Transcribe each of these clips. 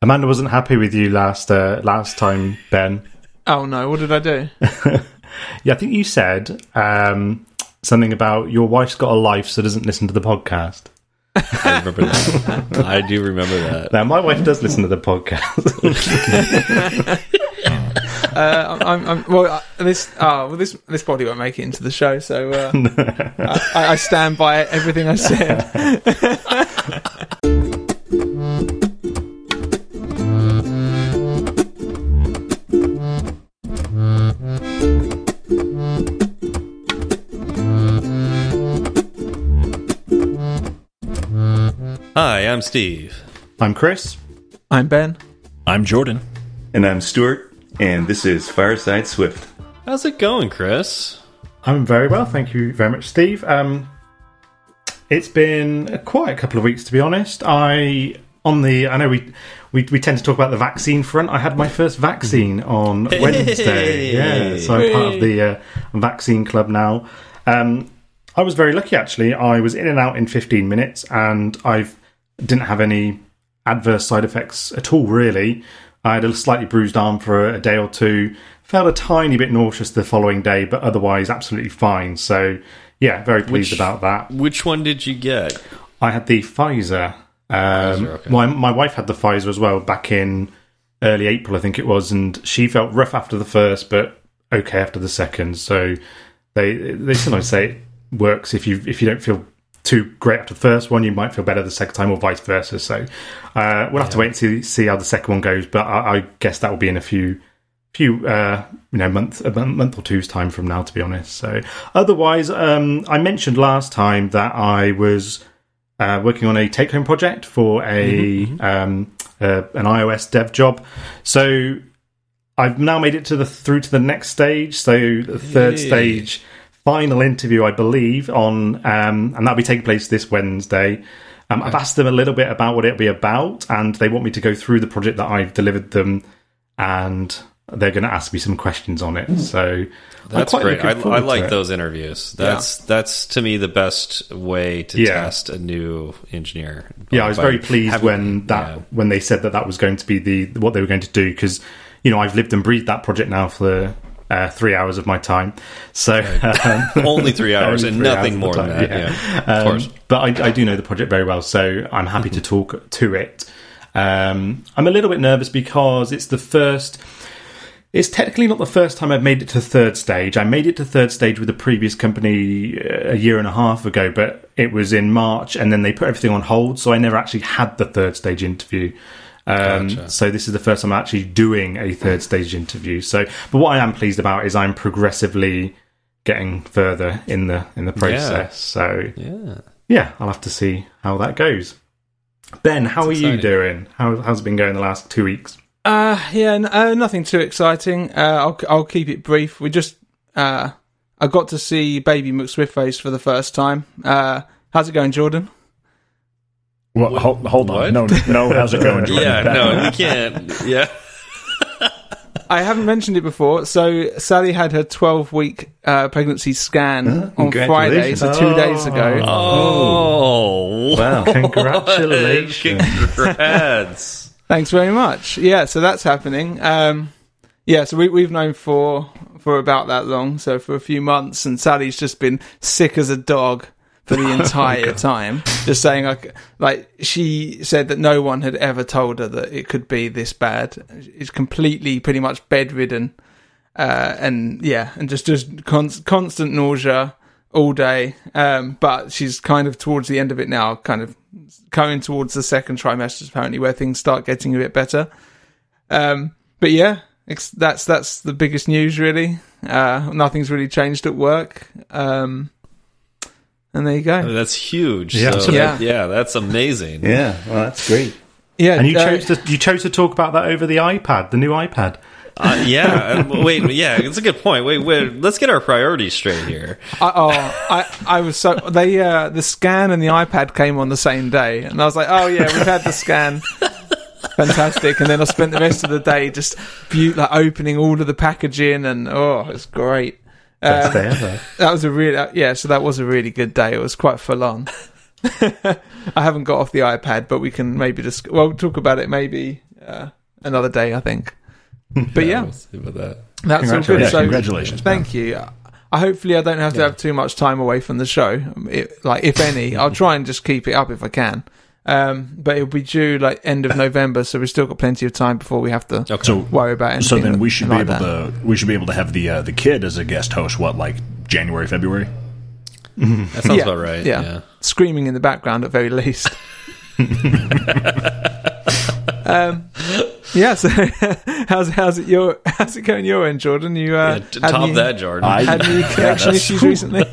Amanda wasn't happy with you last uh, last time, Ben. Oh no, what did I do? Yeah, I think you said um, something about your wife's got a life, so doesn't listen to the podcast. I remember that. I do remember that. Now, my wife does listen to the podcast. Uh, I'm, I'm, well, uh, this oh, well, this this body won't make it into the show, so uh, I, I stand by everything I said. Hi, I'm Steve. I'm Chris. I'm Ben. I'm Jordan. And I'm Stuart, and this is Fireside Swift. How's it going, Chris? I'm very well, thank you very much, Steve. Um, it's been quite a couple of weeks, to be honest. I on the I know we we, we tend to talk about the vaccine front. I had my first vaccine on Wednesday. Yeah, so I'm part of the uh, vaccine club now. Um, I was very lucky actually. I was in and out in 15 minutes, and I didn't have any adverse side effects at all. Really, I had a slightly bruised arm for a day or two. Felt a tiny bit nauseous the following day, but otherwise absolutely fine. So yeah, very pleased Which- about that. Which one did you get? I had the Pfizer. Um, Pfizer, okay. my my wife had the Pfizer as well back in early April, I think it was, and she felt rough after the first, but okay after the second. So they they sometimes say it works if you if you don't feel too great after the first one, you might feel better the second time, or vice versa. So uh, we'll have to wait and see see how the second one goes. But I, I guess that will be in a few few uh, you know month a month or two's time from now, to be honest. So otherwise, um, I mentioned last time that I was uh, working on a take home project for a um, uh, an iOS dev job. So I've now made it to the through to the next stage. So the third stage, final interview, I believe, on um, and that'll be taking place this Wednesday. Um, I've asked them a little bit about what it'll be about, and they want me to go through the project that I've delivered them, and they're going to ask me some questions on it. So That's great. I, I like those interviews. That's that's to me the best way to Yeah. test a new engineer. Yeah, I was very pleased having- when that yeah. when they said that that was going to be the what they were going to do because you know I've lived and breathed that project now for uh, three hours of my time. So um, only three hours only and three nothing hours more than that. time, Yeah, of Um, course. But I, I do know the project very well, so I'm happy to talk to it. Um, I'm a little bit nervous because it's the first. It's technically not the first time I've made it to third stage. I made it to third stage with a previous company uh, a year and a half ago, but it was in March, and then they put everything on hold, so I never actually had the third stage interview. Um, Gotcha. So this is the first time I'm actually doing a third stage interview. So, but what I am pleased about is I'm progressively getting further in the in the process. So Yeah. yeah, I'll have to see how that goes. Ben, how are you doing? How, how's it been going the last two weeks? Uh, yeah, n- uh, nothing too exciting. Uh, I'll I'll keep it brief. We just uh, I got to see Baby McSwiftface for the first time. Uh, how's it going, Jordan? Well, hold, hold What? on. No, no. How's it going? Jordan? Yeah, Back no, on. we can't. Yeah. I haven't mentioned it before. So Sally had her 12 week uh, pregnancy scan on Friday, so two days ago. Oh. Wow, congratulations. Congrats. Thanks very much. Yeah, so that's happening. Um, yeah, so we, we've known for for about that long, so for a few months, and Sally's just been sick as a dog for the entire time. Just saying, like, like she said that no one had ever told her that it could be this bad. It's completely, pretty much bedridden, uh, and yeah, and just just con- constant nausea all day. Um, but she's kind of towards the end of it now, kind of going towards the second trimester apparently where things start getting a bit better um but yeah that's that's the biggest news really uh nothing's really changed at work um and there you go That's huge. Yeah, So, absolutely. yeah. yeah, that's amazing. Yeah, well, that's great. yeah And you uh, chose to you chose to talk about that over the iPad, the new iPad. Uh, yeah. uh, wait. Yeah, it's a good point. Wait. Wait. Let's get our priorities straight here. I, oh i i was so they uh the scan and the ipad came on the same day and i was like oh yeah we've had the scan fantastic and then i spent the rest of the day just be- like opening all of the packaging and oh it's great Best day ever. That was a really uh, yeah. So that was a really good day. It was quite full on. I haven't got off the iPad, but we can maybe just well talk about it maybe uh, another day, I think. But yeah, we'll see about that. that's all good. Yeah, So congratulations. man. Thank you. I hopefully I don't have to have too much time away from the show. It, like if any, I'll try and just keep it up if I can. Um, but it'll be due like end of November, so we've still got plenty of time before we have to Okay. So worry about anything. so then we should be able that. to we should be able to have the uh, the kid as a guest host. What like January February? That sounds Yeah, about right. yeah. Yeah. screaming in the background at very least. um, yeah. So how's how's it your how's it going your end, Jordan? You uh, Yeah, top any- that, Jordan. I- Had any Yeah, connection that's- issues recently?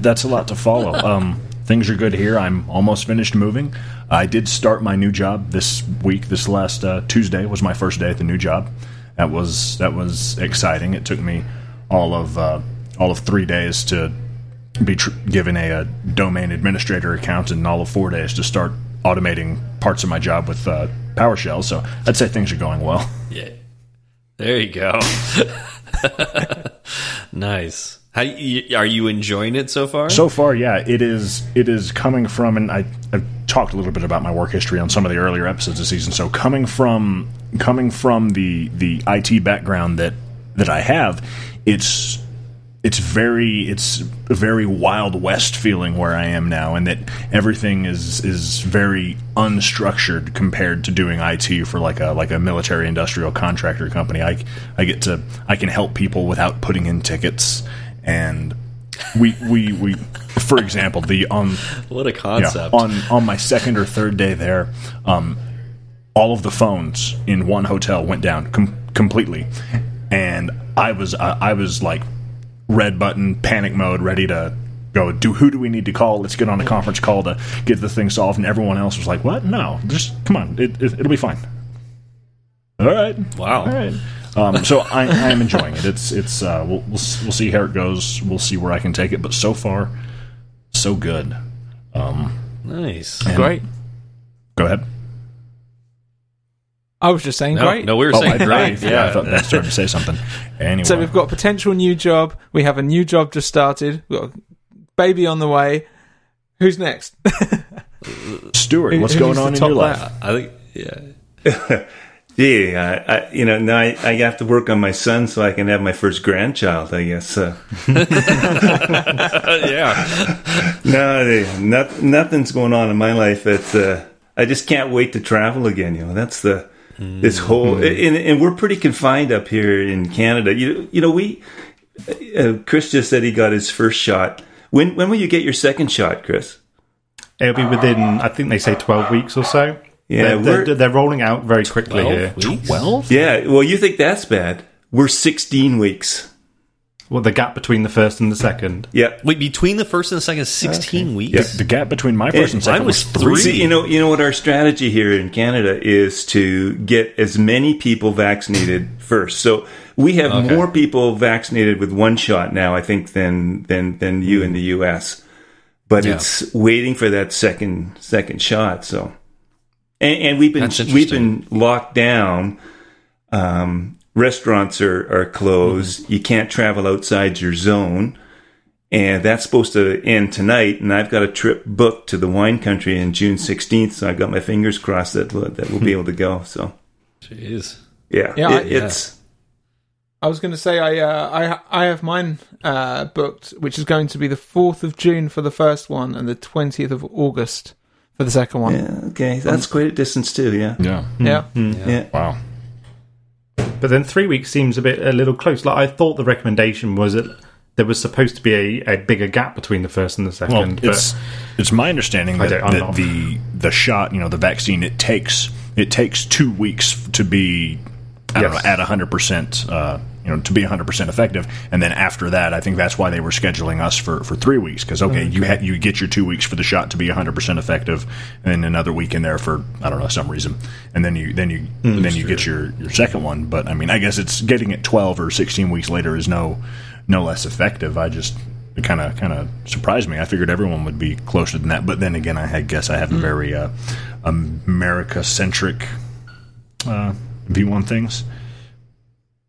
That's a lot to follow. Um, things are good here. I'm almost finished moving. I did start my new job this week. This last uh, Tuesday was my first day at the new job. That was that was exciting. It took me all of uh, all of three days to be tr- given a, a domain administrator account, and all of four days to start automating parts of my job with uh, PowerShell. So I'd say things are going well. Yeah. There you go. nice. How are you enjoying it so far? So far, yeah, it is. It is coming from, and I, I've talked a little bit about my work history on some of the earlier episodes of season. So coming from coming from the the IT background that that I have, it's it's very it's a very wild west feeling where I am now, and that everything is is very unstructured compared to doing IT for like a like a military industrial contractor company. I I get to I can help people without putting in tickets, and we we we for example the um what a yeah, concept. on on my second or third day there, um, all of the phones in one hotel went down com- completely, and I was uh, I was like red button panic mode, ready to go. Do who do we need to call? Let's get on a conference call to get the thing solved. And everyone else was like, "What? No, just come on, it, it, it'll be fine." All right, wow. all right. Um, so I, I am enjoying it. It's it's uh, we'll, we'll we'll see how it goes. We'll see where I can take it. But so far, so good. Nice. Great. Go ahead. I was just saying No, great. no, we were Oh, saying I, great. I, yeah. I thought that started to say something. Anyway, So we've got a potential new job. We have a new job just started. We've got a baby on the way. Who's next? Stuart. What's who going on in your life? that? I think, yeah. Yeah, I, I, you know, now I, I have to work on my son so I can have my first grandchild. I guess. Uh, yeah. no, they, not, nothing's going on in my life. That uh, I just can't wait to travel again. You know, that's the this whole, and, and we're pretty confined up here in Canada. You you know, we uh, Chris just said he got his first shot. When when will you get your second shot, Chris? It'll be within, I think they say, 12 weeks or so. Yeah, they're, we're- they're, they're rolling out very quickly 12 here. weeks? Twelve. Yeah, well, you think that's bad? We're 16 weeks. Well, the gap between the first and the second. Yeah. Wait, between the first and the second, is 16 weeks? Yes. The gap between my first and second mine was was three. See, you know, you know what our strategy here in Canada is to get as many people vaccinated first. So we have Okay. more people vaccinated with one shot now, I think, than than than you in the U.S. But Yeah. it's waiting for that second second shot. So, and, and we've been we've been locked down. Um, restaurants are are closed. You can't travel outside your zone and that's supposed to end tonight. And I've got a trip booked to the wine country in June 16th, so I've got my fingers crossed that we'll, that we'll be able to go. So Jeez. yeah, Yeah, I- it, it's I was going to say I uh, I I have mine uh, booked, which is going to be the fourth of June for the first one and the twentieth of August for the second one. yeah, okay. That's quite a distance too. Yeah, Yeah. Yeah. yeah. Wow. But then three weeks seems a bit a little close. Like I thought the recommendation was that there was supposed to be a, a bigger gap between the first and the second. Well, but it's it's my understanding that, don't- that the the shot, you know, the vaccine, it takes it takes two weeks to be I don't know at hundred percent. Uh, you know, to be 100% effective, and then after that, I think that's why they were scheduling us for, for three weeks. Because okay, you ha- you get your two weeks for the shot to be 100% effective, and another week in there for I don't know some reason, and then you then you then you get your, your second one. But I mean, I guess it's getting it 12 or 16 weeks later is no no less effective. I just it kind of kind of surprised me. I figured everyone would be closer than that, but then again, I had- guess I have a very uh, America centric uh, view on things.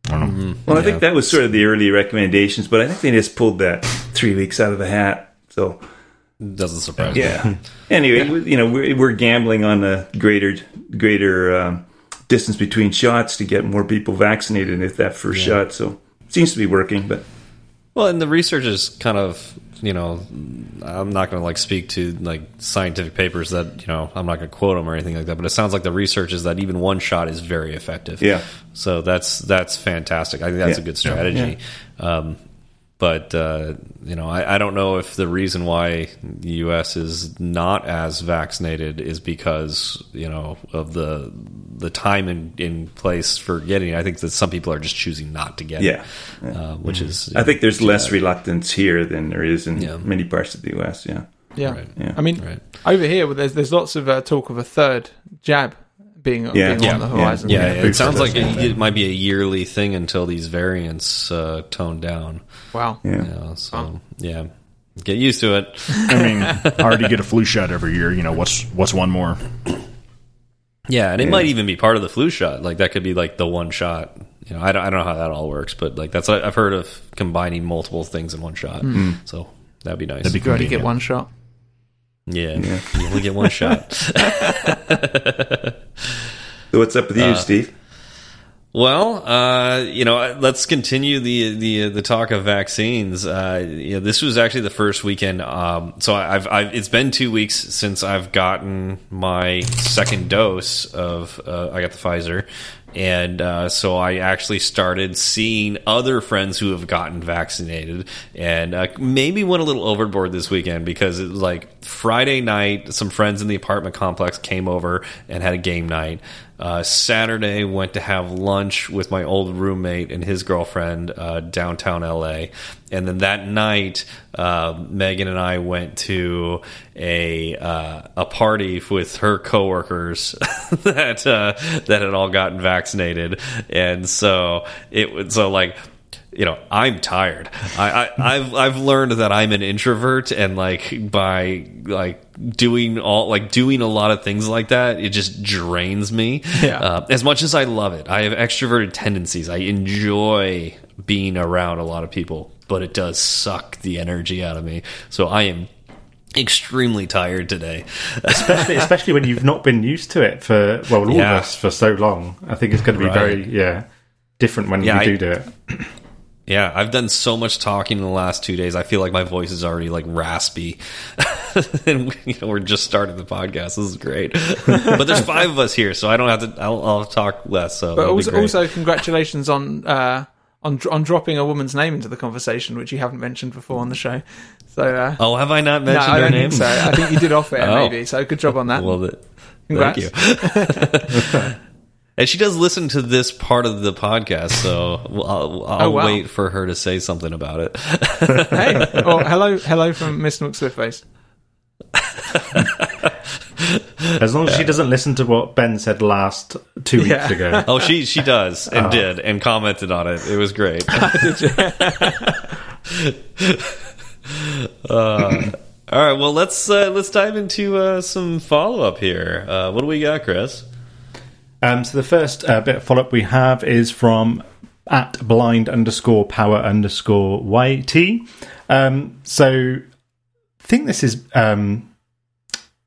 I don't know. Well, I think that was sort of the early recommendations, but I think they just pulled that three weeks out of the hat. So Doesn't surprise me. yeah. anyway, we- you know, we're, we're gambling on a greater greater um, distance between shots to get more people vaccinated with that first shot. So seems to be working, but Well, and the research is kind of, you know, I'm not going to like speak to like scientific papers that, you know, I'm not going to quote them or anything like that, but it sounds like the research is that even one shot is very effective. Yeah. So that's that's fantastic. I think that's Yeah. a good strategy. Um, but uh, you know, I, I don't know if the reason why the U.S. is not as vaccinated is because you know of the the time in, in place for getting. it. I think that some people are just choosing not to get Yeah. it, uh, which is I think there's less reluctance here than there is in Yeah. many parts of the U.S. Yeah. Yeah. Right. Yeah. I mean, Right. over here, there's there's lots of uh, talk of a third jab being, Yeah. being Yeah. on the horizon. Yeah, Yeah, it sounds like it, it might be a yearly thing until these variants uh, tone down. Wow. Yeah. You know, so yeah, get used to it. I mean, I already get a flu shot every year. You know, what's what's one more? Yeah, and it Yeah. might even be part of the flu shot. Like that could be like the one shot. You know, I don't, I don't know how that all works, but like that's I've heard of combining multiple things in one shot. Hmm. So that'd be nice. That'd be You to get one shot. yeah, Yeah. you only get one shot. So what's up with you, uh, Steve? Well, uh, you know, let's continue the the the talk of vaccines. Uh, you know, this was actually the first weekend. Um, so I've, I've it's been two weeks since I've gotten my second dose of uh, I got the Pfizer, and uh, so I actually started seeing other friends who have gotten vaccinated, and uh, maybe went a little overboard this weekend because it was like Friday night. Some friends in the apartment complex came over and had a game night. Uh, Saturday went to have lunch with my old roommate and his girlfriend uh, downtown LA, and then that night uh, Megan and I went to a uh, a party with her coworkers that uh, that had all gotten vaccinated, and so it was so like you know i'm tired I, I i've i've learned that i'm an introvert and like by like doing all like doing a lot of things like that it just drains me Yeah. uh, as much as i love it i have extroverted tendencies i enjoy being around a lot of people but it does suck the energy out of me so i am extremely tired today especially, especially when you've not been used to it for well all Yeah. of us for so long. I think it's going to be Right. very yeah different when Yeah, you I- do do it. Yeah, I've done so much talking in the last two days. I feel like my voice is already like raspy, and you know we're just starting the podcast. This is great, but there's five of us here, so I don't have to. I'll, I'll talk less. So But also, also, congratulations on uh, on on dropping a woman's name into the conversation, which you haven't mentioned before on the show. So, uh, oh, have I not no, mentioned I her name? so. I think you did off air, Oh. maybe. So, good job on that. Love it. Congrats. thank you. And she does listen to this part of the podcast, so I'll, I'll Oh, wow. wait for her to say something about it. hey, oh, hello, hello from Miss McSwiftface. As long as she doesn't listen to what Ben said last two weeks Yeah. ago. oh, she she does and did and commented on it. It was great. Uh, all right, well let's uh, let's dive into uh, some follow up here. Uh, what do we got, Chris? Um, so the first uh, bit of follow up we have is from at blind underscore power underscore yt. Um, so I think this is um,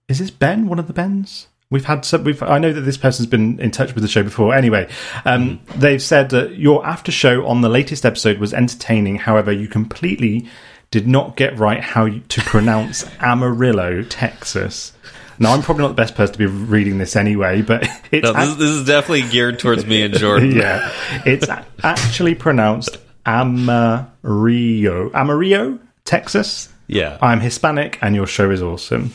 is this Ben? One of the Bens? We've had some. We've. I know that this person's been in touch with the show before. Anyway, um, they've said that your after show on the latest episode was entertaining. However, you completely did not get right how to pronounce Amarillo, Texas. Now, I'm probably not the best person to be reading this anyway, but it's No, this, this is definitely geared towards me and Jordan. yeah, it's a- actually pronounced Amarillo. Amarillo, Texas. Yeah. I'm Hispanic, and your show is awesome.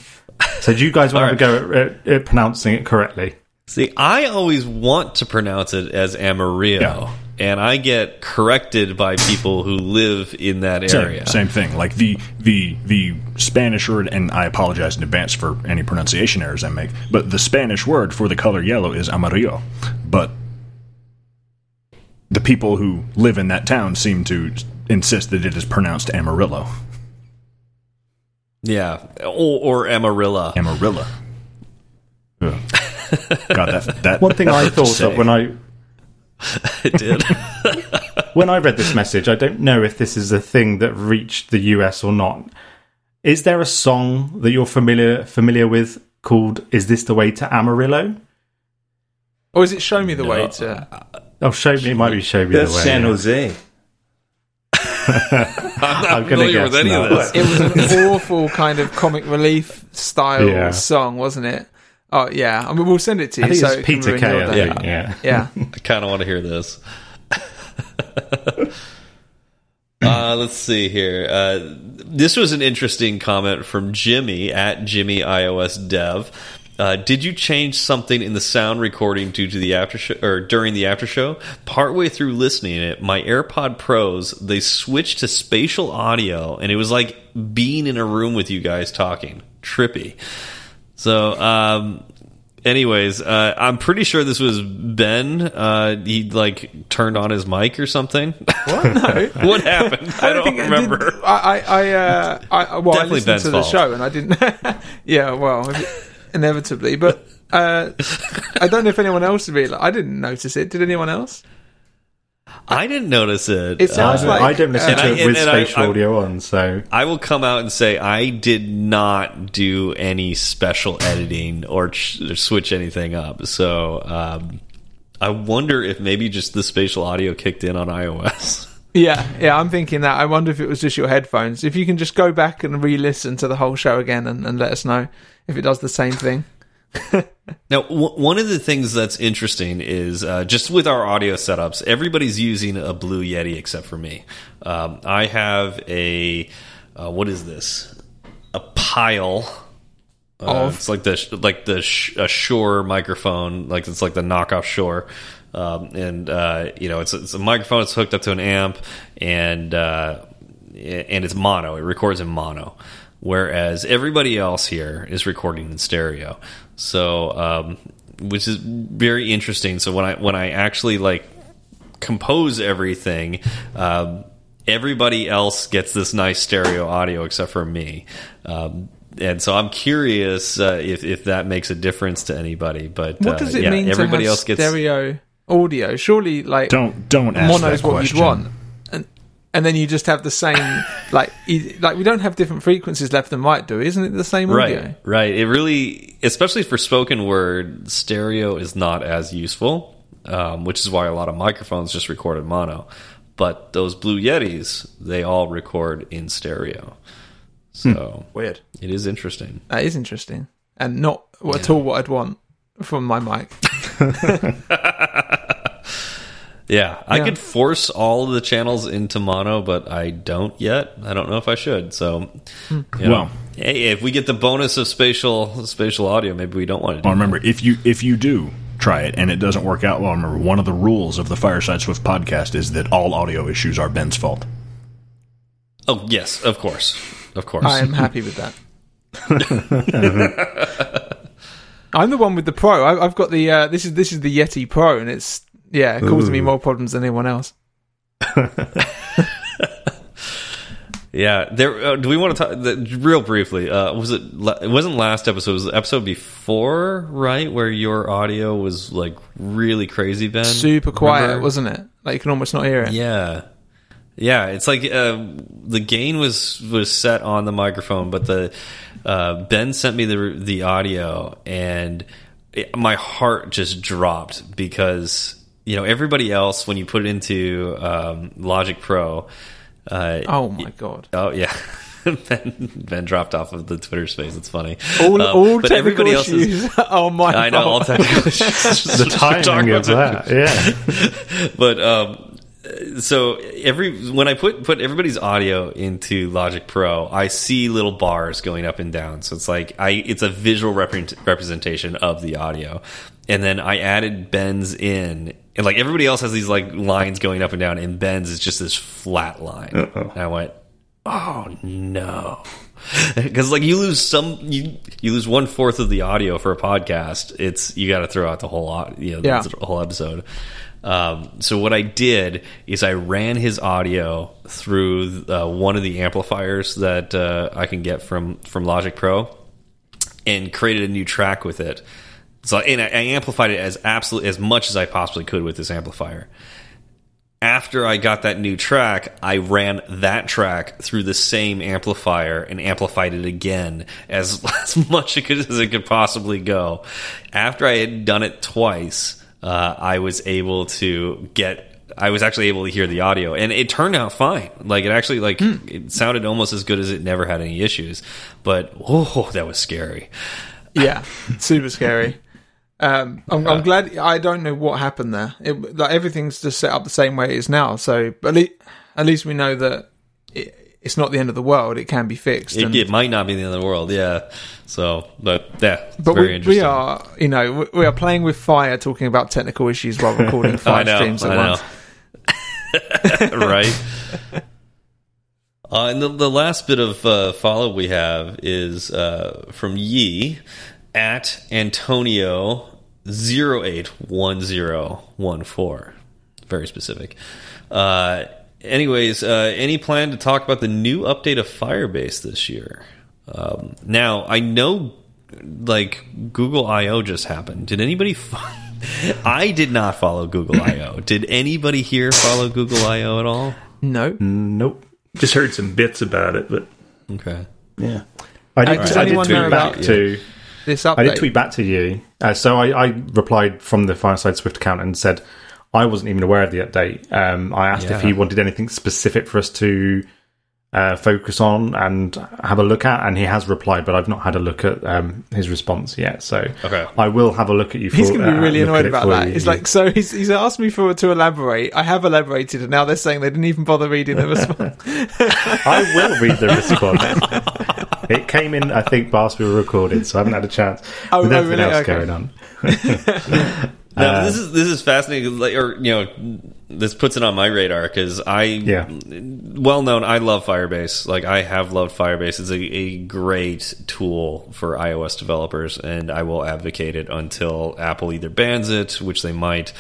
So, do you guys want to have a go at, at, at pronouncing it correctly? See, I always want to pronounce it as Amarillo, Yeah. And I get corrected by people who live in that Same, area. same thing. Like the the the Spanish word, and I apologize in advance for any pronunciation errors I make. But the Spanish word for the color yellow is amarillo. But the people who live in that town seem to insist that it is pronounced Amarillo. Yeah, or, or Amarilla. Amarilla. Ugh. God, that that One thing I that hurt to thought say. of when I It did. when I read this message, I don't know if this is a thing that reached the US or not. Is there a song that you're familiar familiar with called "Is This the Way to Amarillo"? Or is it Show Me the Way No. to. Oh, show me. It might be show me That's the way. San. Jose. I'm not I'm gonna familiar with any no. of this. It was an awful kind of comic relief style Yeah. song, wasn't it? Oh, yeah. I mean, we'll send it to you. I think so it's it can Peter ruin Kay. I think. Yeah. Yeah. I kind of want to hear this. uh, let's see here. Uh, this was an interesting comment from Jimmy at Jimmy iOS Dev. Uh, did you change something in the sound recording due to the after show or during the after show? Partway through listening it, my AirPod Pros they switched to spatial audio, and it was like being in a room with you guys talking. Trippy. So, um, anyways, uh, I'm pretty sure this was Ben. Uh, he like turned on his mic or something. What? No. what happened? I don't think remember. did- I, I, I, uh, I well, Definitely I listened Ben's to the fault. show and I didn't. yeah, well, inevitably, but uh, I don't know if anyone else realized. I didn't notice it. Did anyone else? I didn't notice it. It I sounds don't, like I don't listen uh, And to I- it with and I- spatial I- audio on, so I will come out and say I did not do any special editing or, ch or switch anything up. So um, I wonder if maybe just the spatial audio kicked in on iOS. Yeah, yeah, I'm thinking that. I wonder if it was just your headphones. If you can just go back and re-listen to the whole show again and, and let us know if it does the same thing. Now, w- one of the things that's interesting is uh, just with our audio setups, everybody's using a Blue Yeti except for me. Um, I have a uh, what is this? A pile. Uh, Of? it's like the like the sh- a Shure microphone, like it's like the knockoff Shure, um, and uh, you know it's it's a microphone. It's hooked up to an amp, and uh, and it's mono. It records in mono, whereas everybody else here is recording in stereo. So, um, which is very interesting. So when I when I actually like compose everything, um, everybody else gets this nice stereo audio except for me. Um, and so I'm curious uh, if if that makes a difference to anybody. But What uh, does it yeah, mean everybody to have else gets stereo audio? Surely, like Don't don't ask mono's that what question. you'd want, and and then you just have the same like e- like we don't have different frequencies left and right, do we? Isn't it the same audio? Right, right. It really, especially for spoken word, stereo is not as useful, um, which is why a lot of microphones just record in mono. But those Blue Yetis, they all record in stereo. So Weird. it is interesting. That is interesting, and not at all what I'd want from my mic. Yeah, I Yeah. could force all of the channels into mono, but I don't yet. I don't know if I should. So, you know, Well- hey, if we get the bonus of spatial spatial audio, maybe we don't want to do Well, remember if you if you do try it and it doesn't work out well, remember one of the rules of the Fireside Swift podcast is that all audio issues are Ben's fault. Oh, yes, of course. Of course. I am happy with that. I'm the one with the Pro. I, I've got the uh, this is this is the Yeti Pro, and it's yeah, it causing me more problems than anyone else. Yeah, there. Uh, do we want to talk the, real briefly? Uh, was it? It wasn't last episode. It was the episode before, right? Where your audio was like really crazy, Ben. Super quiet, Remember? wasn't it? Like you can almost not hear it. Yeah, yeah. It's like uh, the gain was was set on the microphone, but the uh, Ben sent me the the audio, and it, my heart just dropped because you know everybody else when you put it into um, Logic Pro. Uh, Oh my god! Oh yeah. ben, ben dropped off of the Twitter space. It's funny. All, Um, all but everybody else is. issues are my I know all technical issues. the timing of that, yeah. But um, so every when I put put everybody's audio into Logic Pro, I see little bars going up and down. So it's like I it's a visual represent, representation of the audio. And then I added Ben's in, and like everybody else has these like lines going up and down, and Ben's is just this flat line. Uh-oh. And I went, oh no because like you lose some you you lose one fourth of the audio for a podcast it's you got to throw out the whole you know Yeah. the whole episode um, so what I did is I ran his audio through uh, one of the amplifiers that uh, I can get from from Logic Pro and created a new track with it. So and I, I amplified it as absolutely as much as I possibly could with this amplifier after I got that new track, I ran that track through the same amplifier and amplified it again as, as much as it could possibly go. After I had done it twice, uh, I was able to get. I was actually able to hear the audio, and it turned out fine. Like it actually, like it sounded almost as good as it never had any issues. But oh, that was scary. Yeah, super scary. Um, I'm, I'm glad. I don't know what happened there. It, like everything's just set up the same way it is now. So, but at least, at least we know that it, it's not the end of the world. It can be fixed. It, and- it might not be the end of the world, yeah. So, but yeah, it's but very we, interesting. we are, you know, we- we are playing with fire, talking about technical issues while recording five know, streams at I once. right. Uh, and the, the last bit of uh, follow we have is uh, from Yi at Antonio 081014. Very specific. Uh, anyways, uh, any plan to talk about the new update of Firebase this year? Um, now, I know like Google I/O just happened. Did anybody? I did not follow Google I/O. Did anybody here follow Google I/O at all? No, Nope. Just heard some bits about it, but Okay. yeah. I did, does I did anyone know tweet back about- to. This update. I did tweet back to you. Uh, so I, I replied from the Fireside Swift account and said I wasn't even aware of the update. Um, I asked if he wanted anything specific for us to uh, focus on and have a look at, and he has replied, but I've not had a look at um, his response yet. So Okay. I will have a look at you. For, He's going to be uh, really look annoyed about that. you. It's like, so he's, he's asked me for to elaborate. I have elaborated, and now they're saying they didn't even bother reading the response. I will read the response. it came in, I think, whilst we were recording, so I haven't had a chance. Oh, with oh, everything really? else Okay. going on. Now, Uh, this is this is fascinating, like, or you know, this puts it on my radar because I, Yeah. well known, I love Firebase. Like I have loved Firebase. It's a, a great tool for iOS developers, and I will advocate it until Apple either bans it, which they might,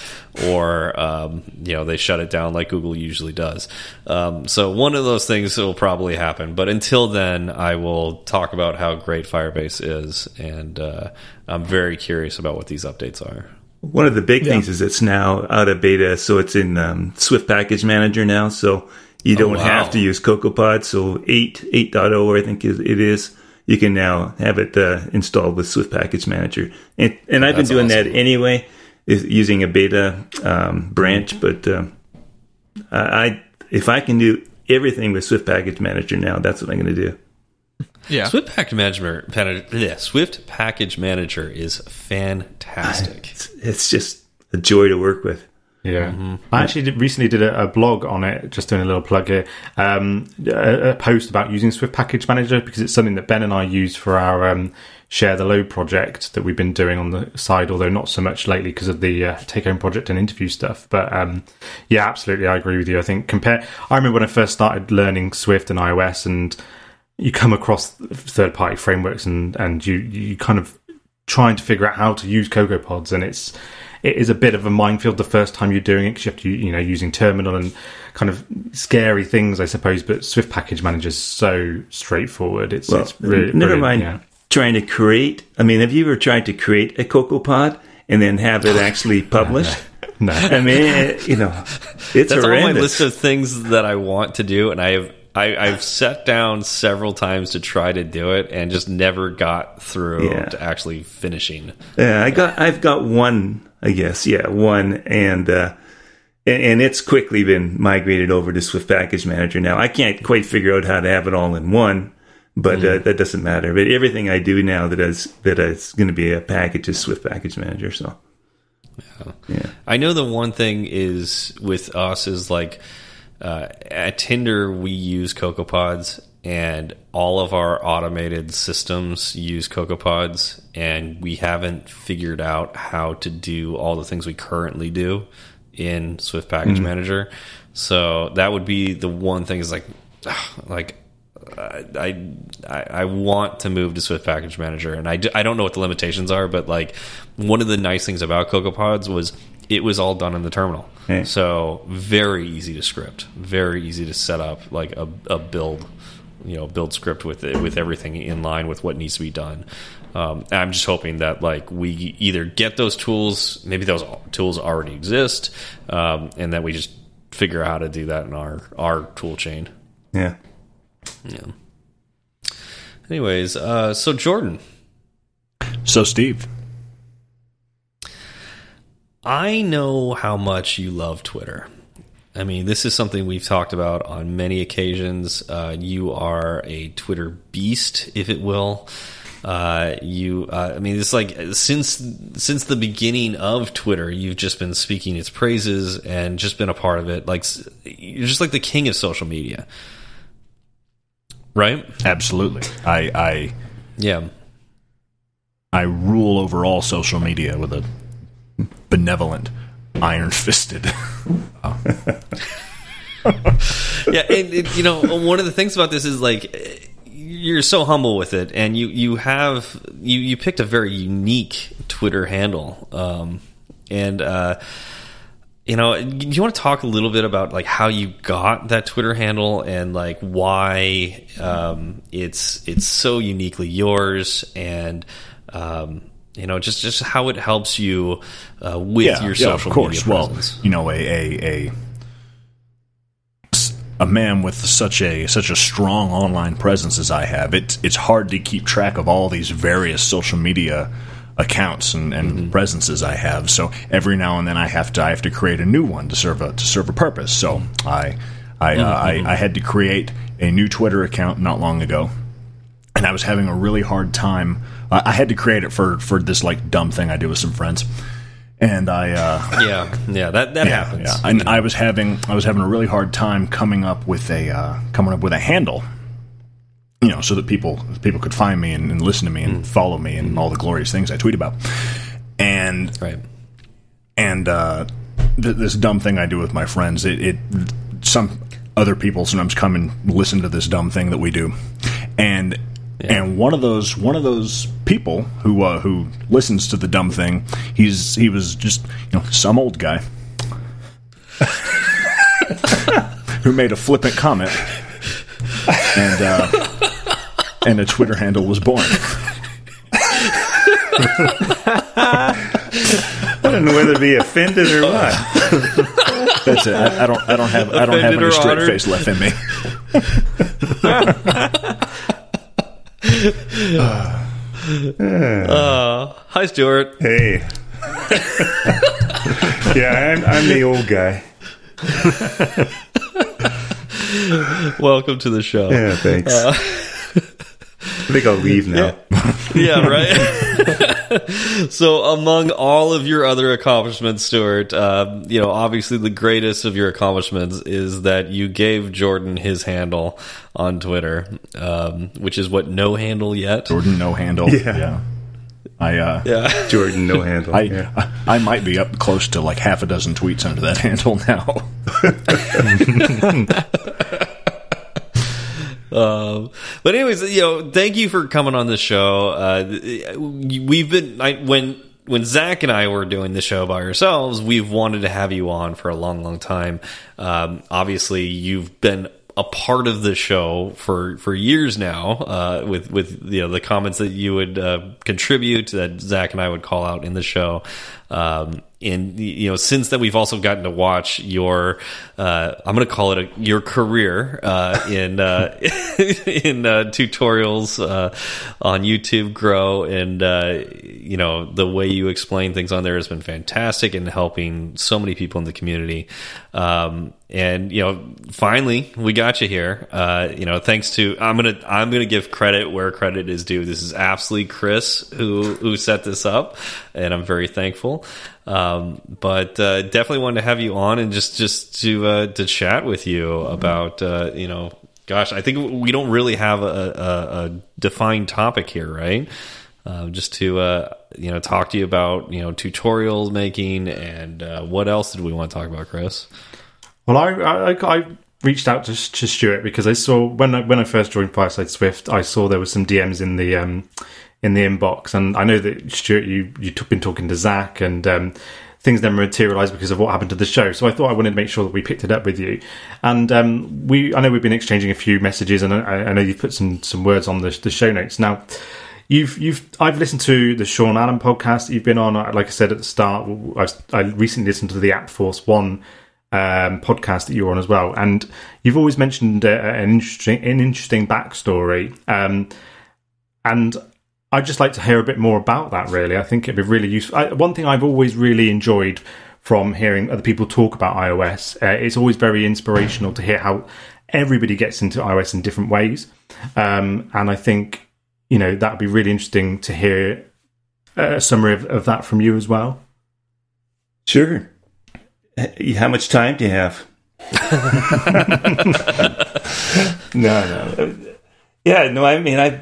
or um, you know they shut it down like Google usually does. Um, so one of those things will probably happen. But until then, I will talk about how great Firebase is, and uh, I'm very curious about what these updates are. One of the big things is it's now out of beta, so it's in um, Swift Package Manager now. So you don't wow. have to use CocoaPod. So 8, 8.0, I think is- it is. You can now have it uh, installed with Swift Package Manager. And, and I've been doing that anyway, is using a beta um, branch. But um, I, I if I can do everything with Swift Package Manager now, that's what I'm going to do. Yeah. Swift Package Manager, yeah, Swift Package Manager is fantastic. It's, it's just a joy to work with. Yeah, Mm-hmm. I actually did, recently did a, a blog on it, just doing a little plug here. Um, a, a post about using Swift Package Manager because it's something that Ben and I use for our um, share the load project that we've been doing on the side, although not so much lately because of the uh, take home project and interview stuff. But um, yeah, absolutely, I agree with you. I think compare. I remember when I first started learning Swift and iOS, and you come across third party frameworks, and and you you kind of trying to figure out how to use Cocoa Pods, and it's it is a bit of a minefield the first time you're doing it because you have to you know using terminal and kind of scary things, I suppose. But Swift Package Manager is so straightforward. It's, Well, it's really never mind Yeah. trying to create. I mean, have you ever tried to create a CocoaPod and then have it actually published? No, I mean, it, you know, it's That's on my list of things that I want to do, and I have I, I've sat down several times to try to do it, and just never got through Yeah. to actually finishing. Yeah, I got, I've got one, I guess, yeah, one, and uh, and, and it's quickly been migrated over to Swift Package Manager now. I can't quite figure out how to have it all in one, but uh, that doesn't matter. But everything I do now that is that is going to be a package is Swift Package Manager. So yeah, I know the one thing is with us is like uh, at Tinder we use CocoaPods and all of our automated systems use CocoaPods and we haven't figured out how to do all the things we currently do in Swift Package Manager. So that would be the one thing is like like I, I I want to move to Swift Package Manager, and I, d- I don't know what the limitations are, but like one of the nice things about CocoaPods was it was all done in the terminal, Yeah. so very easy to script, very easy to set up like a, a build, you know, build script with it with everything in line with what needs to be done. Um, I'm just hoping that like we either get those tools, maybe those tools already exist, um, and that we just figure out how to do that in our our tool chain. yeah. Yeah. Anyways, uh, so Jordan, So, Steve, I know how much you love Twitter. I mean, this is something we've talked about on many occasions. Uh, you are a Twitter beast, if it will. Uh, you, uh, I mean, it's like since since the beginning of Twitter, you've just been speaking its praises and just been a part of it. Like you're just like the king of social media, right? Absolutely. I, I Yeah. I rule over all social media with a benevolent, iron fisted. yeah, and, and, you know, one of the things about this is like you're so humble with it, and you you have you you picked a very unique Twitter handle, um, and uh, you know, do you want to talk a little bit about like how you got that Twitter handle and like why um, it's it's so uniquely yours, and um, you know, just just how it helps you uh, with yeah, your yeah, social of course. media Well, presence. you know, a, a a a man with such a such a strong online presence as I have, it's it's hard to keep track of all these various social media accounts and, and presences I have. So every now and then I have to I have to create a new one to serve a to serve a purpose. So I I, uh, I I had to create a new Twitter account not long ago, and I was having a really hard time. Uh, I had to create it for for this like dumb thing I do with some friends, and I. Uh, yeah, yeah, that that yeah, happens. yeah. And I was having I was having a really hard time coming up with a uh, coming up with a handle, you know, so that people people could find me and, and listen to me Mm. and follow me and all the glorious things I tweet about, and Right. and uh, th- this dumb thing I do with my friends, it, it some other people sometimes come and listen to this dumb thing that we do, and and one of those one of those people who uh, who listens to the dumb thing, he's he was just you know some old guy who made a flippant comment, and uh, and a Twitter handle was born. I don't know whether to be offended or what. That's it. I, I don't I don't have I don't have any straight honored? face left in me. Uh, hi, Stuart. Hey. yeah, I'm, I'm the old guy. Welcome to the show. Yeah, thanks. I think I'll leave now. Yeah, right. so, among all of your other accomplishments, Stuart, um, you know, obviously the greatest of your accomplishments is that you gave Jordan his handle on Twitter, um, which is what no handle yet. Jordan no handle. Yeah. I uh Yeah. Jordan, no handle. I, yeah. I I might be up close to like half a dozen tweets under that handle now. Um, but anyways, you know, thank you for coming on the show. Uh, we've been I, when when Zach and I were doing the show by ourselves, we've wanted to have you on for a long, long time. Um, obviously, you've been a part of the show for for years now uh, with with you know the comments that you would uh, contribute that Zach and I would call out in the show. Um, and you know, since that we've also gotten to watch your, uh, I'm going to call it a, your career uh, in uh, in uh, tutorials uh, on YouTube grow, and uh, you know the way you explain things on there has been fantastic in helping so many people in the community. Um, and you know, finally we got you here. You know, thanks to I'm gonna I'm gonna give credit where credit is due. This is absolutely Chris who who set this up, and I'm very thankful. Um, but uh, definitely wanted to have you on and just just to uh, to chat with you about uh, you know, gosh, I think we don't really have a, a, a defined topic here, right? Uh, just to uh, you know talk to you about you know tutorial making and uh, what else did we want to talk about, Chris? Well, I, I, I reached out to, to Stuart because I saw when I, when I first joined Fireside Swift, I saw there was some DMs in the um, in the inbox, and I know that Stuart, you you took been talking to Zach, and um, things never materialised because of what happened to the show. So I thought I wanted to make sure that we picked it up with you, and um, we I know we've been exchanging a few messages, and I, I know you've put some some words on the, the show notes now. You've, you've, I've listened to the Sean Allen podcast that you've been on. Like I said at the start, I, I recently listened to the App Force One um, podcast that you're on as well, and you've always mentioned uh, an interesting, an interesting backstory. Um, and I'd just like to hear a bit more about that. Really, I think it'd be really useful. I, one thing I've always really enjoyed from hearing other people talk about iOS, uh, it's always very inspirational to hear how everybody gets into iOS in different ways. Um, and I think you know that would be really interesting to hear a summary of, of that from you as well. Sure. How much time do you have? no, no. Yeah, no. I mean, I've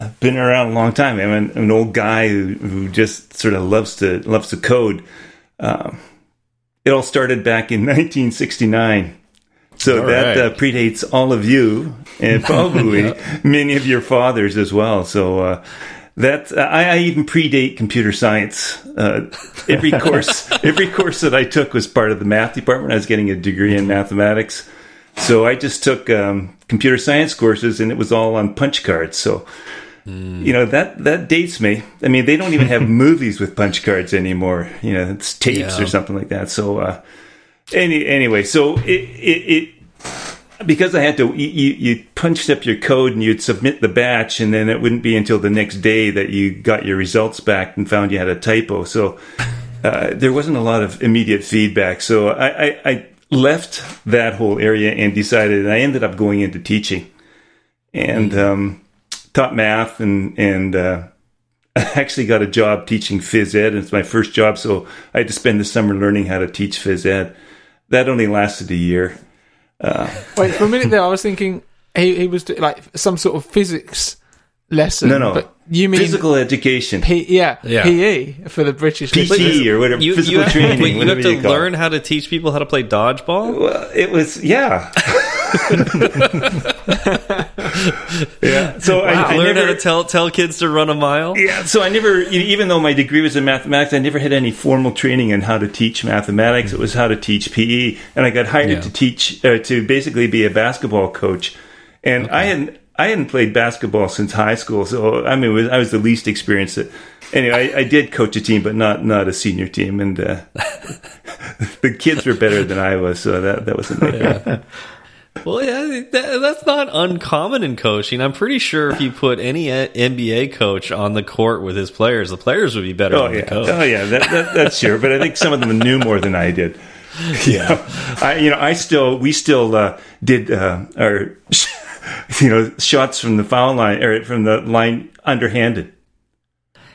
I've been around a long time. I'm an, an old guy who, who just sort of loves to loves to code. Um, it all started back in 1969. So All that right. uh, predates all of you and probably many of your fathers as well. So uh, that I, I even predate computer science. Uh, every course, every course that I took was part of the math department. I was getting a degree in mathematics, so I just took um, computer science courses, and it was all on punch cards. So. You know that that dates me. I mean, they don't even have movies with punch cards anymore. You know, it's tapes Yeah. or something like that. So, uh, any anyway, so it, it, it because I had to, you, you you punched up your code and you'd submit the batch, and then it wouldn't be until the next day that you got your results back and found you had a typo. So uh, there wasn't a lot of immediate feedback. So I, I, I left that whole area and decided, and I ended up going into teaching and um, taught math and and. Uh, I actually got a job teaching phys ed. And it's my first job, so I had to spend the summer learning how to teach phys ed. That only lasted a year. Wait, for a minute there, I was thinking he, he was do- like some sort of physics lesson. No, no. But you mean Physical education, P- yeah, Yeah. PE for the British listeners. PT or whatever, You, physical you have, training, wait, you have to you learn it. how to teach people how to play dodgeball. Well, it was yeah, yeah. So I, I learn never, how to tell tell kids to run a mile. Yeah, so I never, even though my degree was in mathematics, I never had any formal training in how to teach mathematics. It was how to teach PE, and I got hired Yeah. to teach uh, to basically be a basketball coach. And I hadn't, I hadn't played basketball since high school, so I mean, was, I was the least experienced. At, anyway, I, I did coach a team, but not not a senior team, and uh, the kids were better than I was, so that that was a nightmare. Well, yeah, that, that's not uncommon in coaching. I'm pretty sure if you put any NBA coach on the court with his players, the players would be better Oh than the yeah, coach. oh yeah, that, that, that's sure. But I think some of them knew more than I did. Yeah, I you know I still we still uh, did uh, our you know shots from the foul line or from the line underhanded.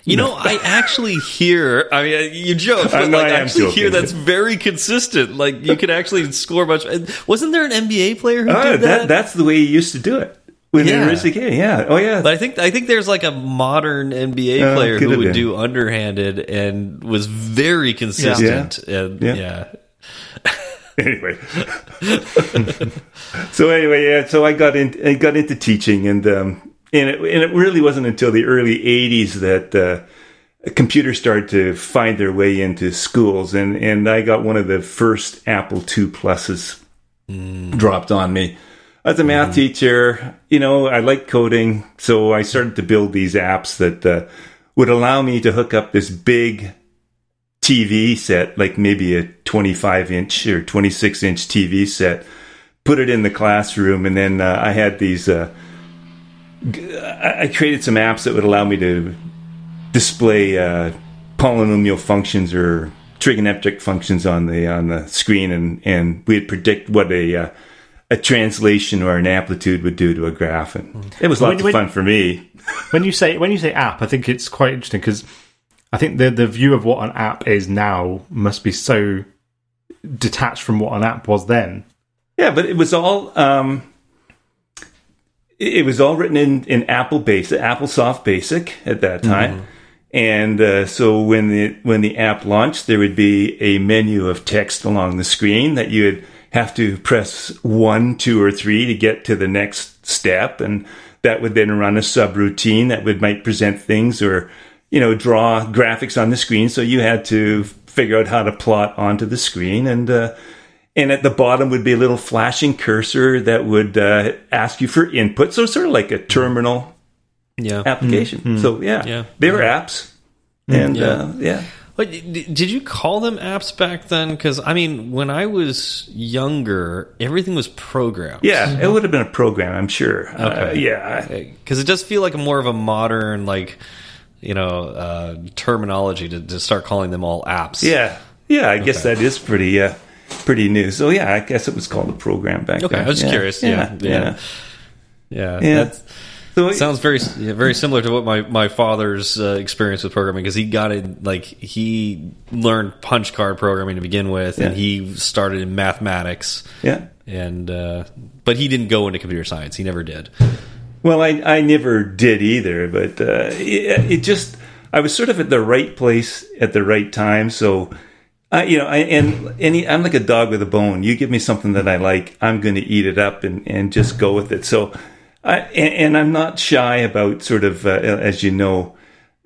You know, I actually hear. I mean, uh, you joke, I but know like, I I actually hear that's very consistent. Like, you could actually score much. Wasn't there an NBA player who Ah, did that, that? that's the way you used to do it when Yeah. they. Yeah, oh yeah. But I think I think there's like a modern NBA Uh, player who would been. do underhanded and was very consistent. And Yeah. yeah. anyway. so anyway, yeah. So I got in, I got into teaching, and um, and it, and it really wasn't until the early '80s that uh, computers started to find their way into schools, and and I got one of the first Apple II pluses dropped on me. As a math teacher, you know, I like coding, so I started to build these apps that uh, would allow me to hook up this big TV set, like maybe a 25 inch or 26 inch TV set, put it in the classroom, and then uh, I had these. Uh, I created some apps that would allow me to display uh, polynomial functions or trigonometric functions on the on the screen, and and we'd predict what a uh, a translation or an amplitude would do to a graph, and it was When- lots of when- fun for me. when you say when you say app, I think it's quite interesting because I think the the view of what an app is now must be so detached from what an app was then. Yeah, but it was all um, it was all written in, in Apple Basic, Applesoft Basic at that time. And uh, so when the when the app launched, there would be a menu of text along the screen that you would have to press one, two, or three to get to the next step, and that would then run a subroutine that would might present things or you know draw graphics on the screen. So you had to figure out how to plot onto the screen and. Uh, and at the bottom would be a little flashing cursor that would uh, ask you for input. So sort of like a terminal Yeah. application. So yeah, Yeah. they were apps, and Yeah. uh, yeah. But did you call them apps back then? Because I mean, when I was younger, everything was programmed. Yeah, it would have been a program, I'm sure. Uh, yeah, because it does feel like more of a modern like you know uh, terminology to, to start calling them all apps. Yeah, yeah. I guess that is pretty uh, pretty new. So yeah, I guess it was called a program back then. Okay, then. I was just Yeah, curious. Yeah, yeah. yeah, yeah. So sounds very very similar to what my my father's uh, experience with programming because he got it like he learned punch card programming to begin with, and he started in mathematics, yeah. and uh, but he didn't go into computer science. He never did. Well, I I never did either, but uh, it, it just I was sort of at the right place at the right time. So, I you know, I, and any I'm like a dog with a bone. You give me something that I like, I'm going to eat it up and and just go with it. So, I and, and I'm not shy about sort of uh, as you know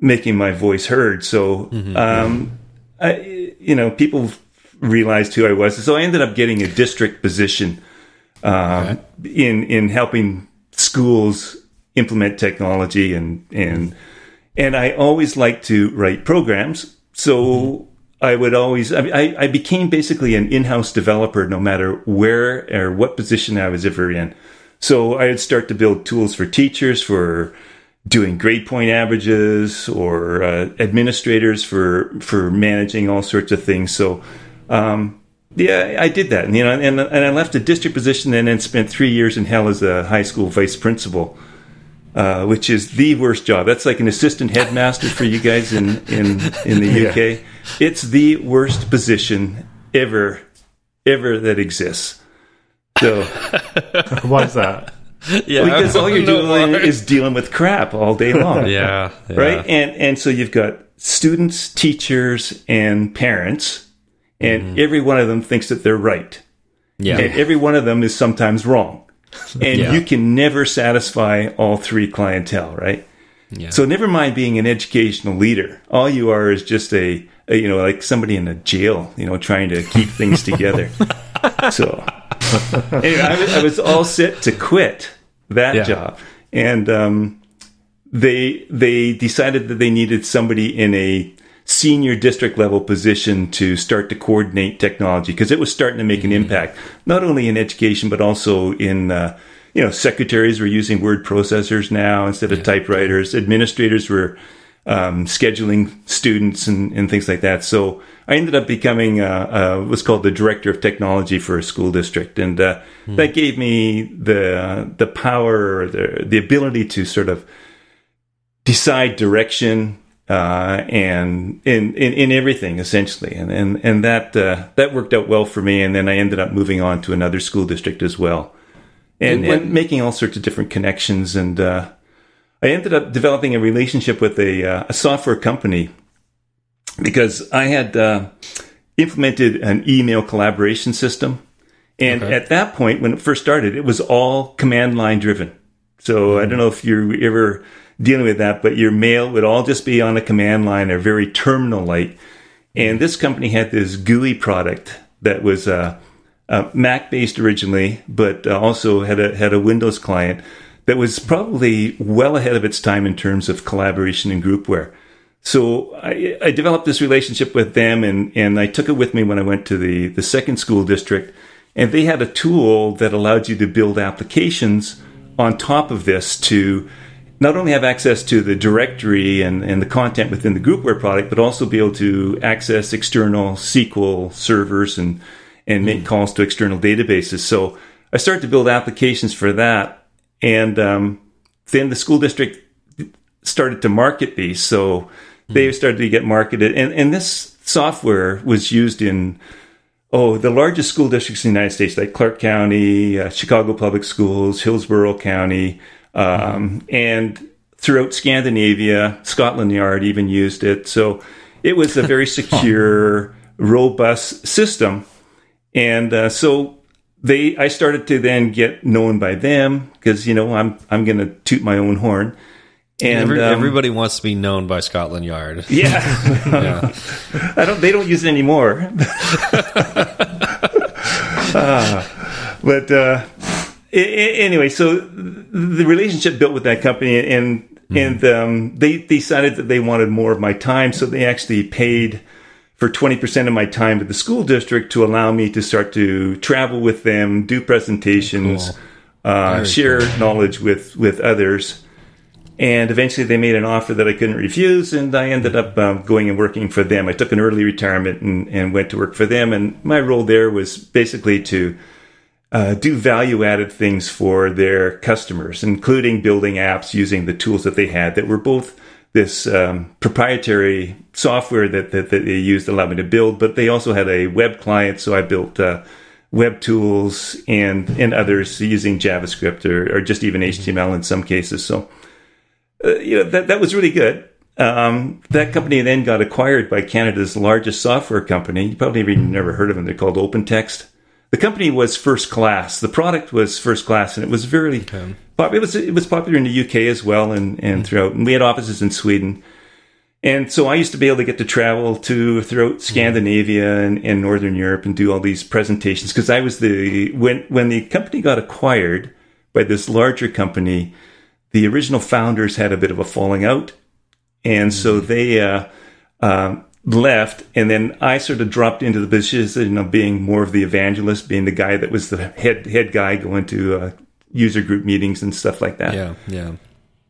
making my voice heard. So, um, I you know people realized who I was. So I ended up getting a district position um, in in helping schools implement technology and and and I always like to write programs. So I would always I, I became basically an in-house developer no matter where or what position I was ever in. So I would start to build tools for teachers for doing grade point averages or uh, administrators for for managing all sorts of things. So um, yeah, I did that, and you know, and and I left a district position and then spent three years in hell as a high school vice principal, uh, which is the worst job. That's like an assistant headmaster for you guys in in in the UK. It's the worst position ever, ever that exists. So Why is that? Yeah, because all you're No doing more. is dealing with crap all day long. yeah, yeah. right and and so you've got students teachers and parents and every one of them thinks that they're right yeah. and every one of them is sometimes wrong and Yeah. you can never satisfy all three clientele right Yeah. so never mind being an educational leader all you are is just a, a you know like somebody in a jail you know trying to keep things together so anyway I was, I was all set to quit that Yeah. job and um, they they decided that they needed somebody in a senior district level position to start to coordinate technology because it was starting to make an impact not only in education but also in uh, you know secretaries were using word processors now instead of typewriters. Administrators were um, scheduling students and, and things like that. So i ended up becoming uh, uh, what's called the director of technology for a school district. And uh, that gave me the the power or the, the ability to sort of decide direction uh, and in, in in everything essentially, and and and that uh, that worked out well for me. And then I ended up moving on to another school district as well, and, And when- and making all sorts of different connections. And uh, I ended up developing a relationship with a uh, a software company because I had uh, implemented an email collaboration system. And Okay. at that point, when it first started, it was all command line driven. So I don't know if you're ever dealing with that, but your mail would all just be on a command line or very terminal like. And this company had this GUI product that was uh, uh, Mac based originally, but uh, also had a had a Windows client that was probably well ahead of its time in terms of collaboration and groupware. So I, I developed this relationship with them, and and I took it with me when I went to the the second school district, and they had a tool that allowed you to build applications on top of this to not only have access to the directory and, and the content within the groupware product, but also be able to access external SQL servers and and make calls to external databases. So I started to build applications for that, and um, then the school district started to market these. So they started to get marketed, and and this software was used in oh the largest school districts in the United States, like Clark County, uh, Chicago Public Schools, Hillsborough County, um, and throughout Scandinavia, Scotland Yard even used it. So it was a very secure, robust system, and uh, so they I started to then get known by them because you know I'm I'm going to toot my own horn. And Every, um, everybody wants to be known by Scotland Yard. yeah, Yeah. I don't. They don't use it anymore. Ah, but uh, anyway, so the relationship built with that company, and and um, they decided that they wanted more of my time, so they actually paid for twenty percent of my time at the school district to allow me to start to travel with them, do presentations, Cool. uh, share knowledge with with others. and eventually they made an offer that I couldn't refuse, and I ended up um, going and working for them. I took an early retirement and, and went to work for them, and my role there was basically to uh, do value added things for their customers, including building apps using the tools that they had that were both this um, proprietary software that, that, that, they used allowed me to build, but they also had a web client, so I built uh, web tools and and others using JavaScript or, or just even HTML in some cases. So uh, you know that that was really good. Um, that company then got acquired by Canada's largest software company. You probably never heard of them. They're called OpenText the company was first class. The product was first class, and it was very okay. It was it was popular in the UK as well, and and throughout. And we had offices in Sweden, and so I used to be able to get to travel to throughout Scandinavia and, and Northern Europe and do all these presentations because I was the when when the company got acquired by this larger company, the original founders had a bit of a falling out, and so mm-hmm. they. Uh, um, left, and then I sort of dropped into the position of being more of the evangelist, being the guy that was the head head guy going to uh, user group meetings and stuff like that. Yeah, yeah.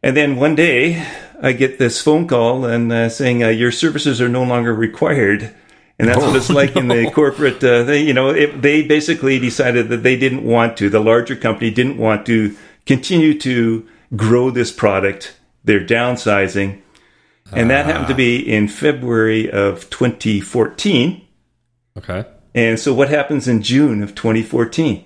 And then one day, I get this phone call and uh, saying uh, your services are no longer required. And that's oh, what it's like no. in the corporate. Uh, they, you know, it, they basically decided that they didn't want to. The larger company didn't want to continue to grow this product. They're downsizing, and that happened to be in February of 2014. Okay. And so, what happens in June of 2014?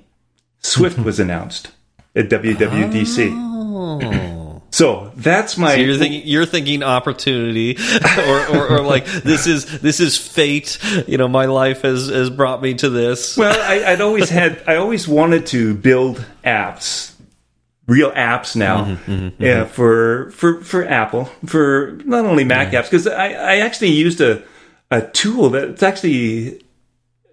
Swift was announced at WWDC. Oh. So that's my. So you're thinking you're thinking opportunity, or, or, or, like this is this is fate. You know, my life has has brought me to this. Well, I, I'd always had I always wanted to build apps real apps now mm-hmm, mm-hmm, yeah, mm-hmm. for for for Apple for not only Mac apps because I, I actually used a a tool that's actually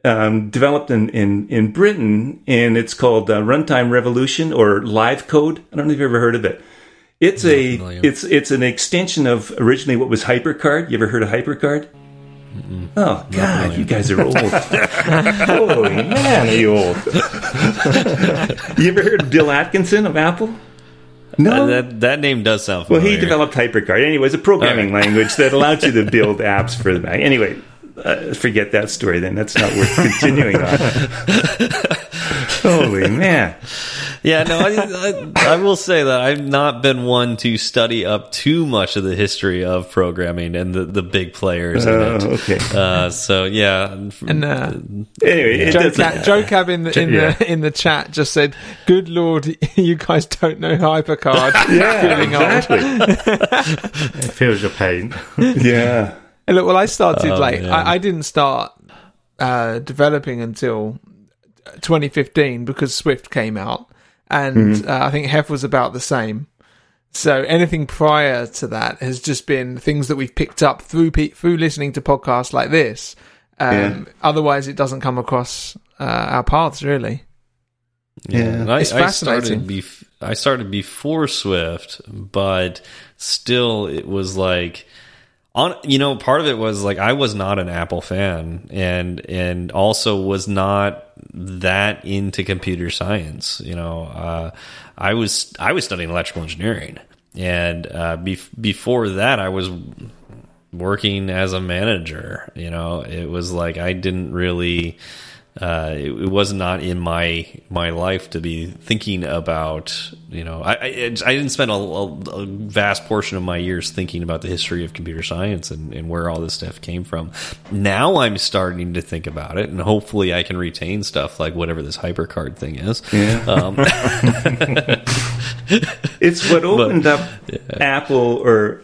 um, developed in, in in Britain and it's called uh, Runtime Revolution or LiveCode. I don't know if you've ever heard of it. It's a it's it's an extension of originally what was HyperCard. You ever heard of HyperCard? Mm-mm. Oh God, you guys are old. Holy man, are you old? you ever heard of Bill Atkinson of Apple? No, uh, that that name does sound familiar. Well, he developed HyperCard. Anyway, it's a programming right. language that allowed you to build apps for the Mac. Anyway, uh, forget that story. Then that's not worth continuing on. Holy man! yeah, no, I, I, I, will say that I've not been one to study up too much of the history of programming and the, the big players uh, in it. Oh, okay. Uh, so yeah, and uh, anyway, Joe, Ca- Joe Cab in the in, yeah. the in the chat just said, "Good lord, you guys don't know HyperCard." yeah, exactly. it feels your pain. yeah. And look, well, I started oh, like I, I, didn't start uh, developing until 2015 because Swift came out and mm-hmm. uh, I think Hef was about the same. So anything prior to that has just been things that we've picked up through pe- through listening to podcasts like this. Um, yeah. Otherwise, it doesn't come across uh, our paths really. Yeah, yeah. I, it's fascinating. I started, bef- I started before Swift, but still, it was like on you know part of it was like I was not an Apple fan and and also was not that into computer science you know. Uh, I was I was studying electrical engineering and uh, bef before that I was working as a manager you know. It was like I didn't really uh, it, it, was not in my my life to be thinking about. You know, I I, I didn't spend a, a, vast portion of my years thinking about the history of computer science and, and where all this stuff came from. Now I'm starting to think about it, and hopefully I can retain stuff like whatever this HyperCard thing is. Yeah. Um, it's what opened but, up yeah. Apple or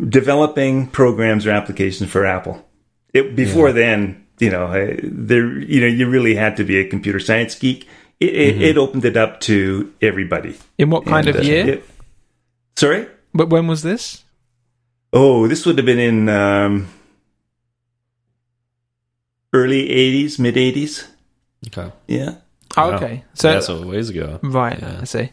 developing programs or applications for Apple. It, before yeah. then you know, there, you know, you really had to be a computer science geek. It, mm-hmm. it, opened it up to everybody. In what kind and, of year? It, sorry, but when was this? Oh, this would have been in um, early '80s, mid '80s. Okay. Yeah. Oh, okay. So that's a ways ago. Right. Yeah. I see.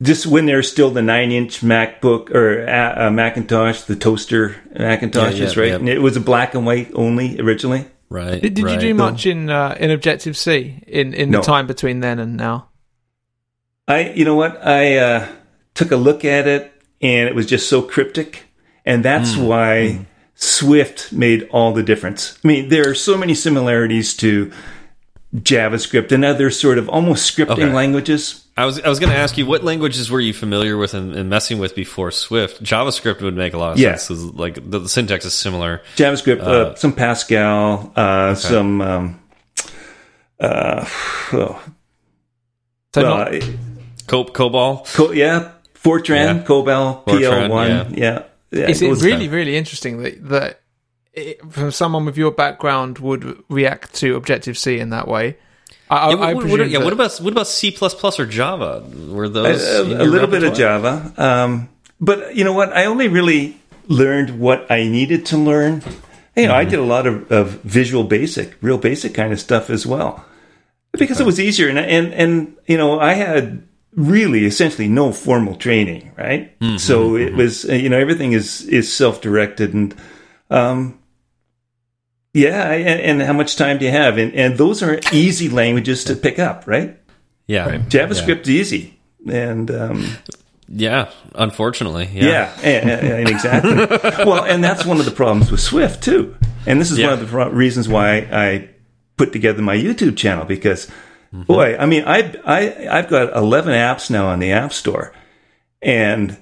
Just when there's still the nine-inch MacBook or uh, Macintosh, the toaster Macintoshes, yeah, yeah, right? And it was a black and white only originally. Right. Did, did right. you do much in uh, in Objective C in in no. the time between then and now? I, you know what, I uh, took a look at it and it was just so cryptic, and that's Hmm. why Swift made all the difference. I mean, there are so many similarities to JavaScript and other sort of almost scripting Okay. languages. I was I was going to ask you what languages were you familiar with and, and messing with before Swift? JavaScript would make a lot of Yeah. sense. 'cause, Like the, the syntax is similar. JavaScript, uh, some Pascal, uh, some. Um, uh, oh, well, not- I- Co- COBOL. Co- yeah, Fortran, Yeah. COBOL, PL1. Yeah. yeah. is it those really, kind- really interesting that that it, from someone with your background would react to Objective C in that way? I, I, Yeah, I what, what- yeah, what about what about C or Java? Were those a, in a your little bit of? Java. Um, but you know what? I only really learned what I needed to learn. You know, I Mm-hmm. did a lot of, of Visual Basic, real basic kind of stuff as well, because it was easier. And and and you know, I had really essentially no formal training, right? Mm-hmm, So it was uh, you know everything is is self directed and. Um, yeah, and, and how much time do you have? And and those are easy languages to pick up, right? Yeah, JavaScript's easy, and um, Yeah, unfortunately, yeah. yeah, and, and- and exactly. well, and that's one of the problems with Swift too. And this is Yeah. one of the reasons why I put together my YouTube channel because, Mm-hmm. boy, I mean, I I I've got eleven apps now on the App Store, and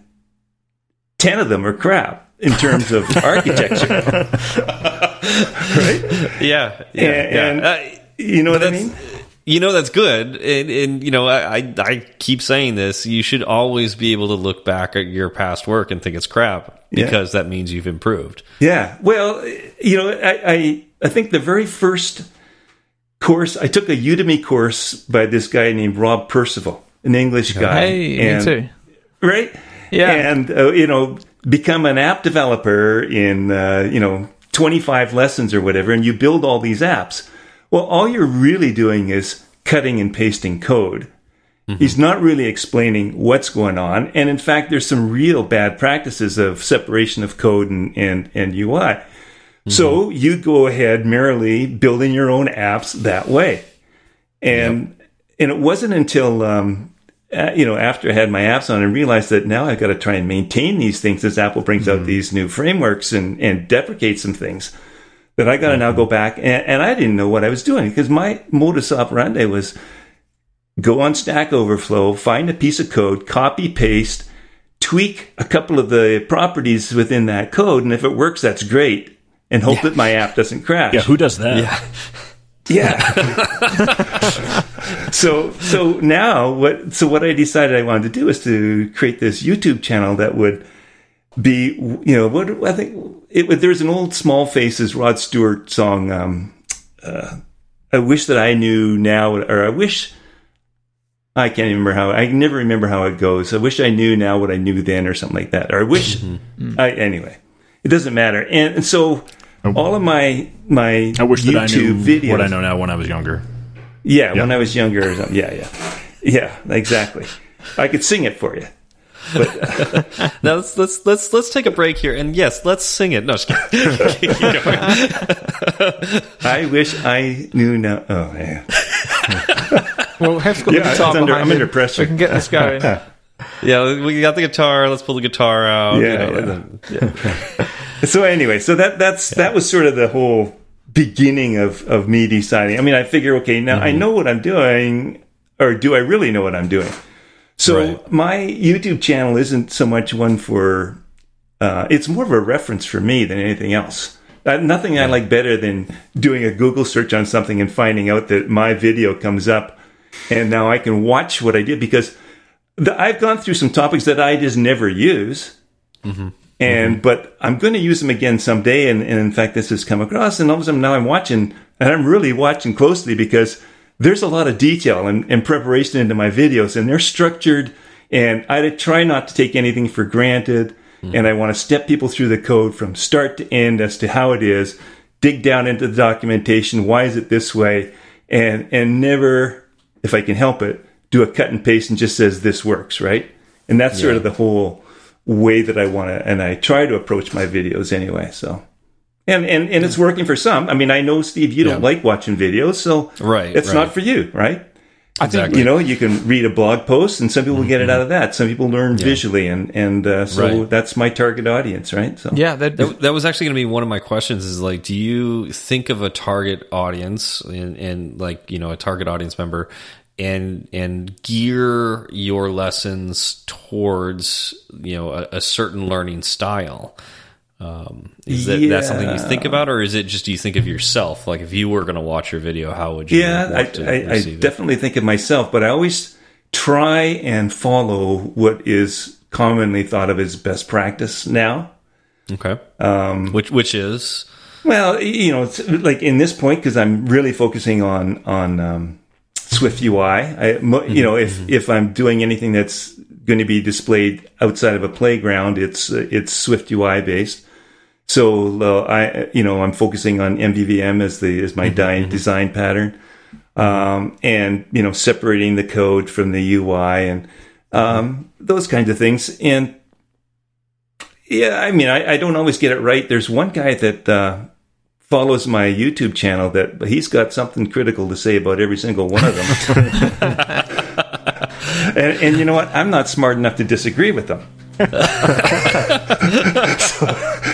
ten of them are crap in terms of architecture. yeah, yeah. And- and- yeah. Uh, You know what I that's- mean? you know that's good, and, and you know I, I I keep saying this. You should always be able to look back at your past work and think it's crap Yeah. because that means you've improved. Yeah. Well, you know, I, I I think the very first course I took a Udemy course by this guy named Rob Percival, an English guy. Hey, and, me too. Right. Yeah. And uh, you know, become an app developer in uh, you know 25 lessons or whatever, and you build all these apps. Well, all you're really doing is cutting and pasting code. He's not really explaining what's going on. And in fact, there's some real bad practices of separation of code and, and, and UI. So you go ahead merrily building your own apps that way. And, and it wasn't until, um, uh, you know, after I had my apps on and realized that now I've got to try and maintain these things as Apple brings out these new frameworks and, and deprecate some things that I got to now go back and, and I didn't know what I was doing because my modus operandi was go on Stack Overflow, find a piece of code, copy paste, tweak a couple of the properties within that code, and if it works, that's great, and hope that my app doesn't crash. Yeah, who does that? Yeah. Yeah. so so now what so what I decided I wanted to do is to create this YouTube channel that would be you know what I think it would there's an old Small Faces Rod Stewart song um uh, I wish that I knew now or I wish I can't remember how I never remember how it goes. I wish I knew now what I knew then or something like that. Or I wish I anyway. It doesn't matter. And, and so all of my my I wish that I knew YouTube videos what I know now when I was younger. yeah, when I was younger or something. Yeah, yeah. Yeah, exactly. I could sing it for you. Now let's let's let's let's take a break here, and yes, let's sing it. No, just kidding. I wish I knew now. Oh, yeah. Well, Hef's got Yeah, the guitar under- I'm him. under pressure. We can get this going. yeah, we got the guitar. Let's pull the guitar out. Yeah, you know, yeah. and then- So anyway, so that that's that was sort of the whole beginning of of me deciding. I mean, I figure, okay, now I know what I'm doing, or do I really know what I'm doing? So Right. my YouTube channel isn't so much one for. Uh, it's more of a reference for me than anything else. Uh, nothing I like better than doing a Google search on something and finding out that my video comes up, and now I can watch what I did because the, I've gone through some topics that I just never use and mm-hmm. but I'm going to use them again someday. And, and in fact, this has come across, and all of a sudden now I'm watching, and I'm really watching closely because there's a lot of detail and, and preparation into my videos, and they're structured. And I try not to take anything for granted, mm. and I want to step people through the code from start to end as to how it is, dig down into the documentation. Why is it this way? And and never, if I can help it, do a cut and paste and just says this works, right? And that's sort of the whole way that I want to, and I try to approach my videos anyway. So, and and and it's working for some. I mean, I know Steve, you don't Yeah. like watching videos, so Right, it's right. not for you, right? I exactly. You know, you can read a blog post, and some people get it out of that. Some people learn visually, and and uh, so Right. that's my target audience, right? So Yeah, That, that was actually going to be one of my questions. Is like, do you think of a target audience and, and like you know a target audience member, and and gear your lessons towards you know a, a certain learning style? Um, is that that's something you think about, or is it just do you think of yourself? Like, if you were going to watch your video, how would you? Yeah, I, I, I receive it? definitely think of myself, but I always try and follow what is commonly thought of as best practice now. Okay. Um, which which is Well, you know, it's like in this point because I'm really focusing on on um, SwiftUI. I, you know, if if I'm doing anything that's going to be displayed outside of a playground, it's uh, it's SwiftUI based. So uh, I, you know, I'm focusing on MVVM as the as my di- design pattern, um, and you know, separating the code from the UI and um, those kinds of things. And yeah, I mean, I, I don't always get it right. There's one guy that uh, follows my YouTube channel that he's got something critical to say about every single one of them. and, and you know what? I'm not smart enough to disagree with them. so,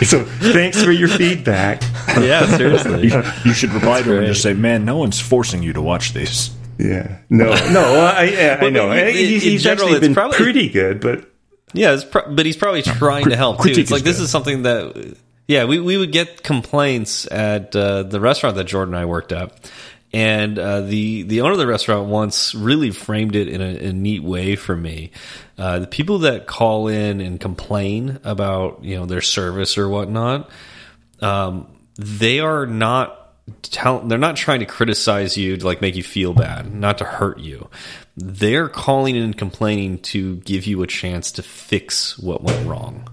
so thanks for your feedback. yeah, seriously. You, you should reply to him and just say, "Man, no one's forcing you to watch these." Yeah, no, no, I, yeah, I know. in- he's in he's general, actually been probably- pretty good, but Yeah, it's pro- but he's probably trying to help too. It's like is this good. is something that yeah, we we would get complaints at uh, the restaurant that Jordan and I worked at. And uh, the the owner of the restaurant once really framed it in a, a neat way for me. Uh, the people that call in and complain about you know their service or whatnot, um, they are not tell, they're not trying to criticize you to like make you feel bad, not to hurt you. They're calling in and complaining to give you a chance to fix what went wrong.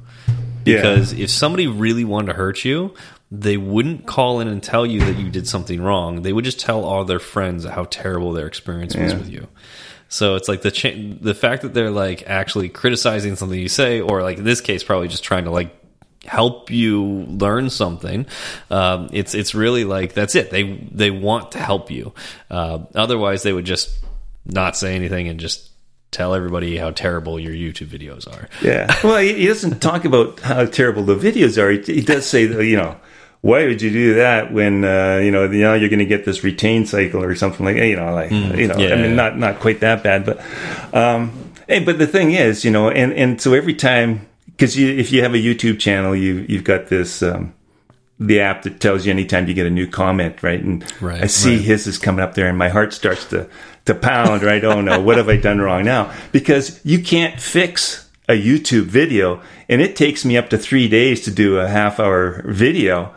Yeah. Because if somebody really wanted to hurt you, they wouldn't call in and tell you that you did something wrong. They would just tell all their friends how terrible their experience was with you. So it's like the cha- the fact that they're like actually criticizing something you say, or like in this case, probably just trying to like help you learn something. Um, it's it's really like that's it. They they want to help you. Uh, otherwise, they would just not say anything and just tell everybody how terrible your YouTube videos are. Yeah. Well, he, doesn't talk about how terrible the videos are. He, does say, you know, why would you do that when uh, you know now you're going to get this retain cycle or something like you know, like you know, I mean, yeah. not not quite that bad, but um, hey, but the thing is, you know, and and so every time because you, if you have a YouTube channel, you you've got this. Um, the app that tells you anytime you get a new comment, right? And Right, I see right. his is coming up there, and my heart starts to to pound. Right? Oh no, what have I done wrong now? Because you can't fix a YouTube video, and it takes me up to three days to do a half hour video.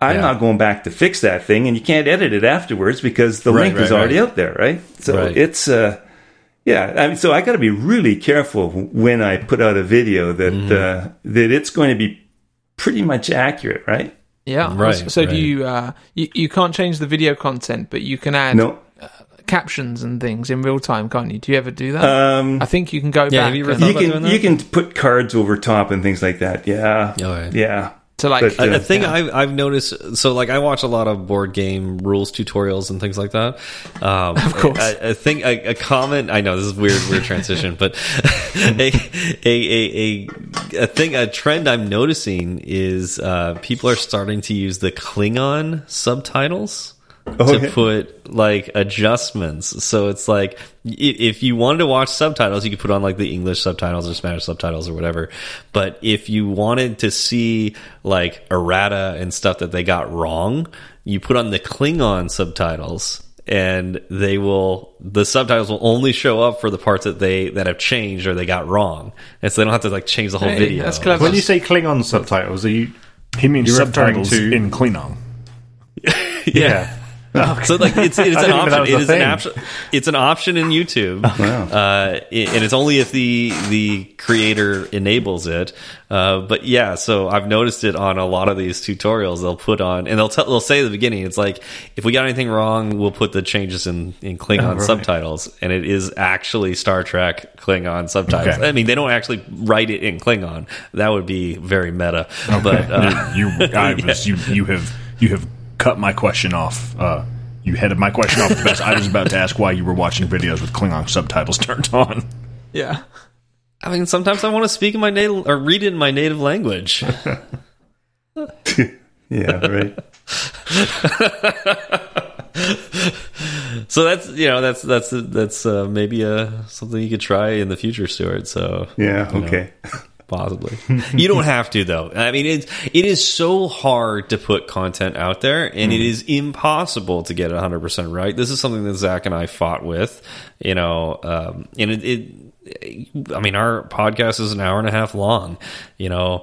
I'm Yeah. not going back to fix that thing, and you can't edit it afterwards because the Right, link is already right. out there, right? So Right. it's uh yeah, I mean, so I got to be really careful when I put out a video that Mm-hmm. uh, that it's going to be pretty much accurate, right? yeah. Right, So do right. you, uh, you? You can't change the video content, but you can add No, captions and things in real time, can't you? Do you ever do that? um, I think you can go Yeah, back you ever and- thought you can that? you can put cards over top and things like that. Yeah, Oh, yeah. yeah. to like but, A, a thing Yeah. I've, I've noticed, so like I watch a lot of board game rules tutorials and things like that. Um, of course. a, a thing, a, a comment. I know this is weird, weird transition, but a, a a a a thing, a trend I'm noticing is uh, people are starting to use the Klingon subtitles. Oh, to yeah. put like adjustments. So it's like if you wanted to watch subtitles, you could put on like the English subtitles or Spanish subtitles or whatever. But if you wanted to see like errata and stuff that they got wrong, you put on the Klingon subtitles and they will the subtitles will only show up for the parts that they that have changed or they got wrong. And so they don't have to like change the whole Hey, video. that's clever. When you say Klingon subtitles, are you? He means subtitles to- in Klingon. Yeah. So like it's it's an didn't know that option. It is an option. It's an option in YouTube, Wow. uh, and it's only if the the creator enables it. Uh, but yeah, so I've noticed it on a lot of these tutorials. They'll put on and they'll tell they'll say at the beginning, it's like if we got anything wrong, we'll put the changes in in Klingon right. subtitles, and it is actually Star Trek Klingon subtitles. Okay. I mean, they don't actually write it in Klingon. That would be very meta. But uh, you, I was, you, you have, you have cut my question off. Uh, you headed my question off the best. I was about to ask why you were watching videos with Klingon subtitles turned on. Yeah. I mean, sometimes I want to speak in my native or read it in my native language. Yeah, right. so that's you know that's that's that's uh, maybe uh, something you could try in the future, Stewart. So Yeah, you know, okay. Possibly. you don't have to though. I mean, it's it is so hard to put content out there, and it is impossible to get it 100 percent right. This is something that Zach and I fought with, you know, um, and it, it. I mean, our podcast is an hour and a half long. You know,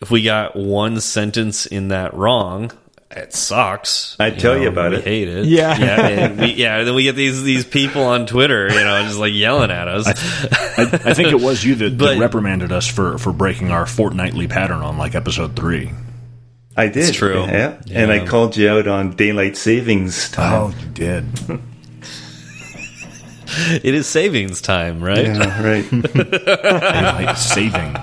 if we got one sentence in that wrong. It sucks. I'd tell you about we it. Hate it. Yeah. yeah, and we, yeah. Then we get these these people on Twitter, you know, just like yelling at us. I, I think it was you that, But- that reprimanded us for, for breaking our fortnightly pattern on like episode three. I did. It's true. Yeah. And I called you out on daylight savings time. Oh, you did. it is savings time, right? Yeah, right. Daylight saving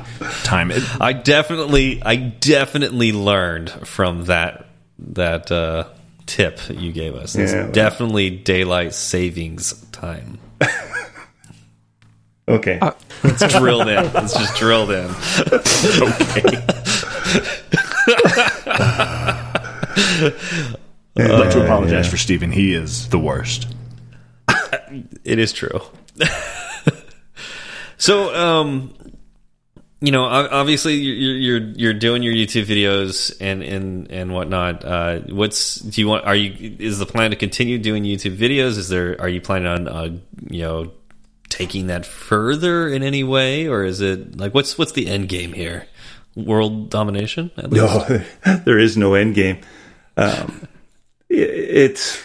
time. It- I definitely, I definitely learned from that that uh, tip you gave us. It's Yeah, well. definitely daylight savings time. Okay. It's drilled in. It's just drilled in. okay. I'd like to apologize for Stephen. He is the worst. It is true. so, um, you know, obviously you're you're you're doing your YouTube videos and and and whatnot. Uh, what's do you want? Are you is the plan to continue doing YouTube videos? Is there are you planning on uh, you know taking that further in any way, or is it like what's what's the end game here? World domination? No, there is no end game. Um, i- it's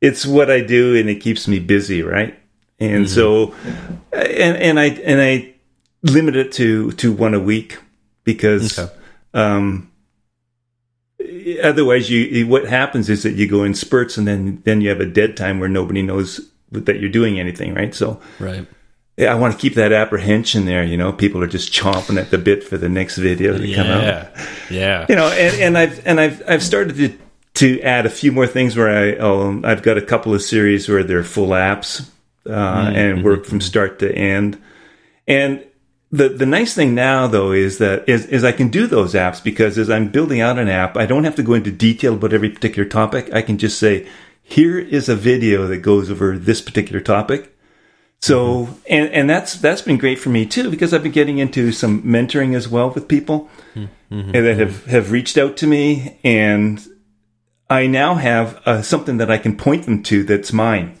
it's what I do, and it keeps me busy, right? And so, and and I and I limit it to to one a week because Okay. um, otherwise, you what happens is that you go in spurts, and then then you have a dead time where nobody knows that you're doing anything, right? So. Right. Yeah, I want to keep that apprehension there. You know, people are just chomping at the bit for the next video to come out Yeah. Yeah. you know, and, and I've and I've I've started to to add a few more things where I oh, I've got a couple of series where they're full apps uh, and work from start to end. And the the nice thing now though is that is is I can do those apps because as I'm building out an app, I don't have to go into detail about every particular topic. I can just say, here is a video that goes over this particular topic. So mm-hmm. and and that's that's been great for me too because I've been getting into some mentoring as well with people and that have mm-hmm. have reached out to me and I now have uh, something that I can point them to that's mine,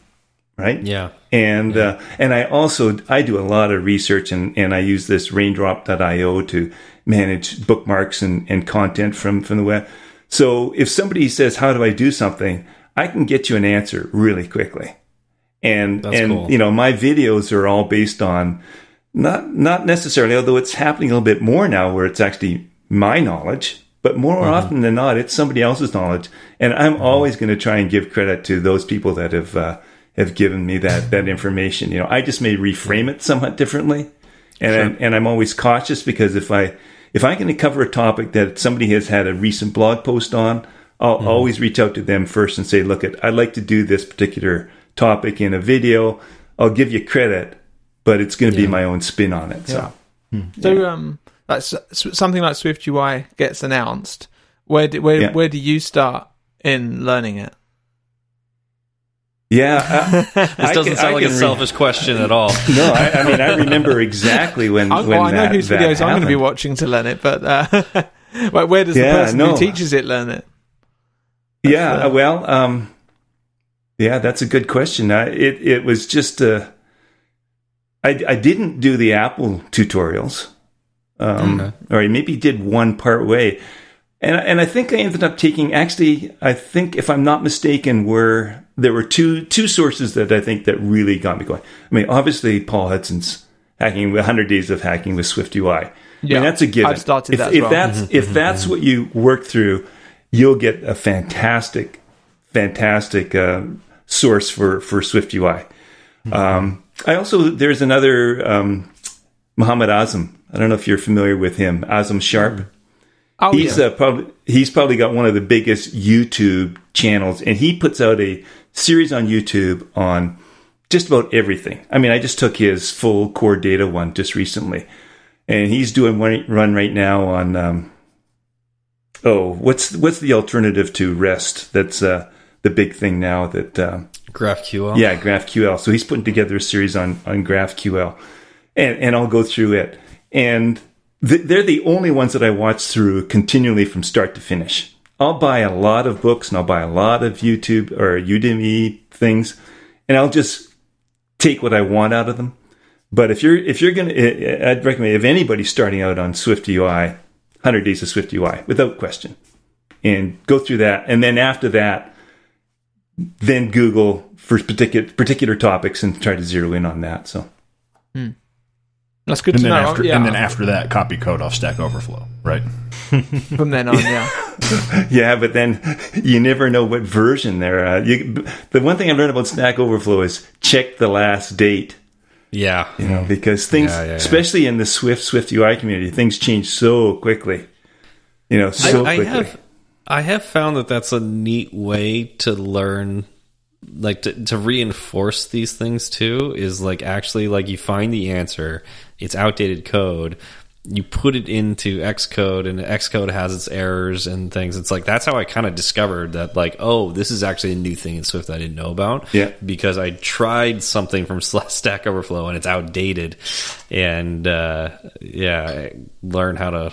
right? Yeah. And uh, and I also I do a lot of research and, and I use this raindrop.io to manage bookmarks and, and content from, from the web. So if somebody says, How do I do something? I can get you an answer really quickly. And That's and cool. you know, my videos are all based on not not necessarily, although it's happening a little bit more now where it's actually my knowledge, but more Mm-hmm. often than not, it's somebody else's knowledge. And I'm always going to try and give credit to those people that have uh, have given me that that information. You know, I just may reframe it somewhat differently, and I'm, and I'm always cautious because if I if I'm going to cover a topic that somebody has had a recent blog post on, I'll Mm-hmm. always reach out to them first and say, "Look, I'd like to do this particular topic in a video. I'll give you credit, but it's going to be my own spin on it." So. So, um, like s- s- something like SwiftUI gets announced. Where do, where Yeah. where do you start in learning it? Yeah, uh, This doesn't sound like a selfish question at all. no, I, I mean I remember exactly when I, when oh, I know that, whose that videos I'm going to be watching to learn it, but uh, where- where does the person no. who teaches it learn it? Yeah, uh, uh, well, um, yeah, that's a good question. I, it it was just uh, I I didn't do the Apple tutorials, um, Okay. or I maybe did one part way, and and I think I ended up taking actually I think if I'm not mistaken were there were two two sources that I think that really got me going. I mean, obviously Paul Hudson's hacking 100 days of hacking with SwiftUI. I Yeah, mean, that's a given. I've started if, that if well. that's if that's what you work through, you'll get a fantastic, fantastic uh, source for for SwiftUI. Um, I also there's another um, Muhammad Azam. I don't know if you're familiar with him, Azam Sharp. Oh, he's yeah. uh, probably he's probably got one of the biggest YouTube channels, and he puts out a series on YouTube on just about everything. I mean, I just took his full core data one just recently, and he's doing one run right now on. Um, oh, what's what's the alternative to REST? That's uh, the big thing now. That um, GraphQL. yeah, GraphQL. So he's putting together a series on on GraphQL, and and I'll go through it. And th- they're the only ones that I watch through continually from start to finish. I'll buy a lot of books and I'll buy a lot of YouTube or Udemy things, and I'll just take what I want out of them. But if you're if you're gonna, eh, eh, I'd recommend if anybody's starting out on SwiftUI, 100 Days of SwiftUI without question, and go through that, and then after that, then Google for particular particular topics and try to zero in on that. So hmm. That's good And to then know. after yeah, and then after that, copy code off Stack Overflow, right? from then on, yeah. yeah, but then you never know what version they're. Uh, you, the one thing I've learned about Stack Overflow is check the last date. Yeah. You know, because things, Yeah, yeah, yeah. especially in the Swift SwiftUI community, things change so quickly. You know, so I, I quickly. have I have found that that's a neat way to learn like to, to reinforce these things too is like actually like you find the answer it's outdated code you put it into xcode and xcode has its errors and things it's like that's how i kind of discovered that like oh this is actually a new thing in swift i didn't know about Yeah. because i tried something from stack overflow and it's outdated and uh yeah I learned how to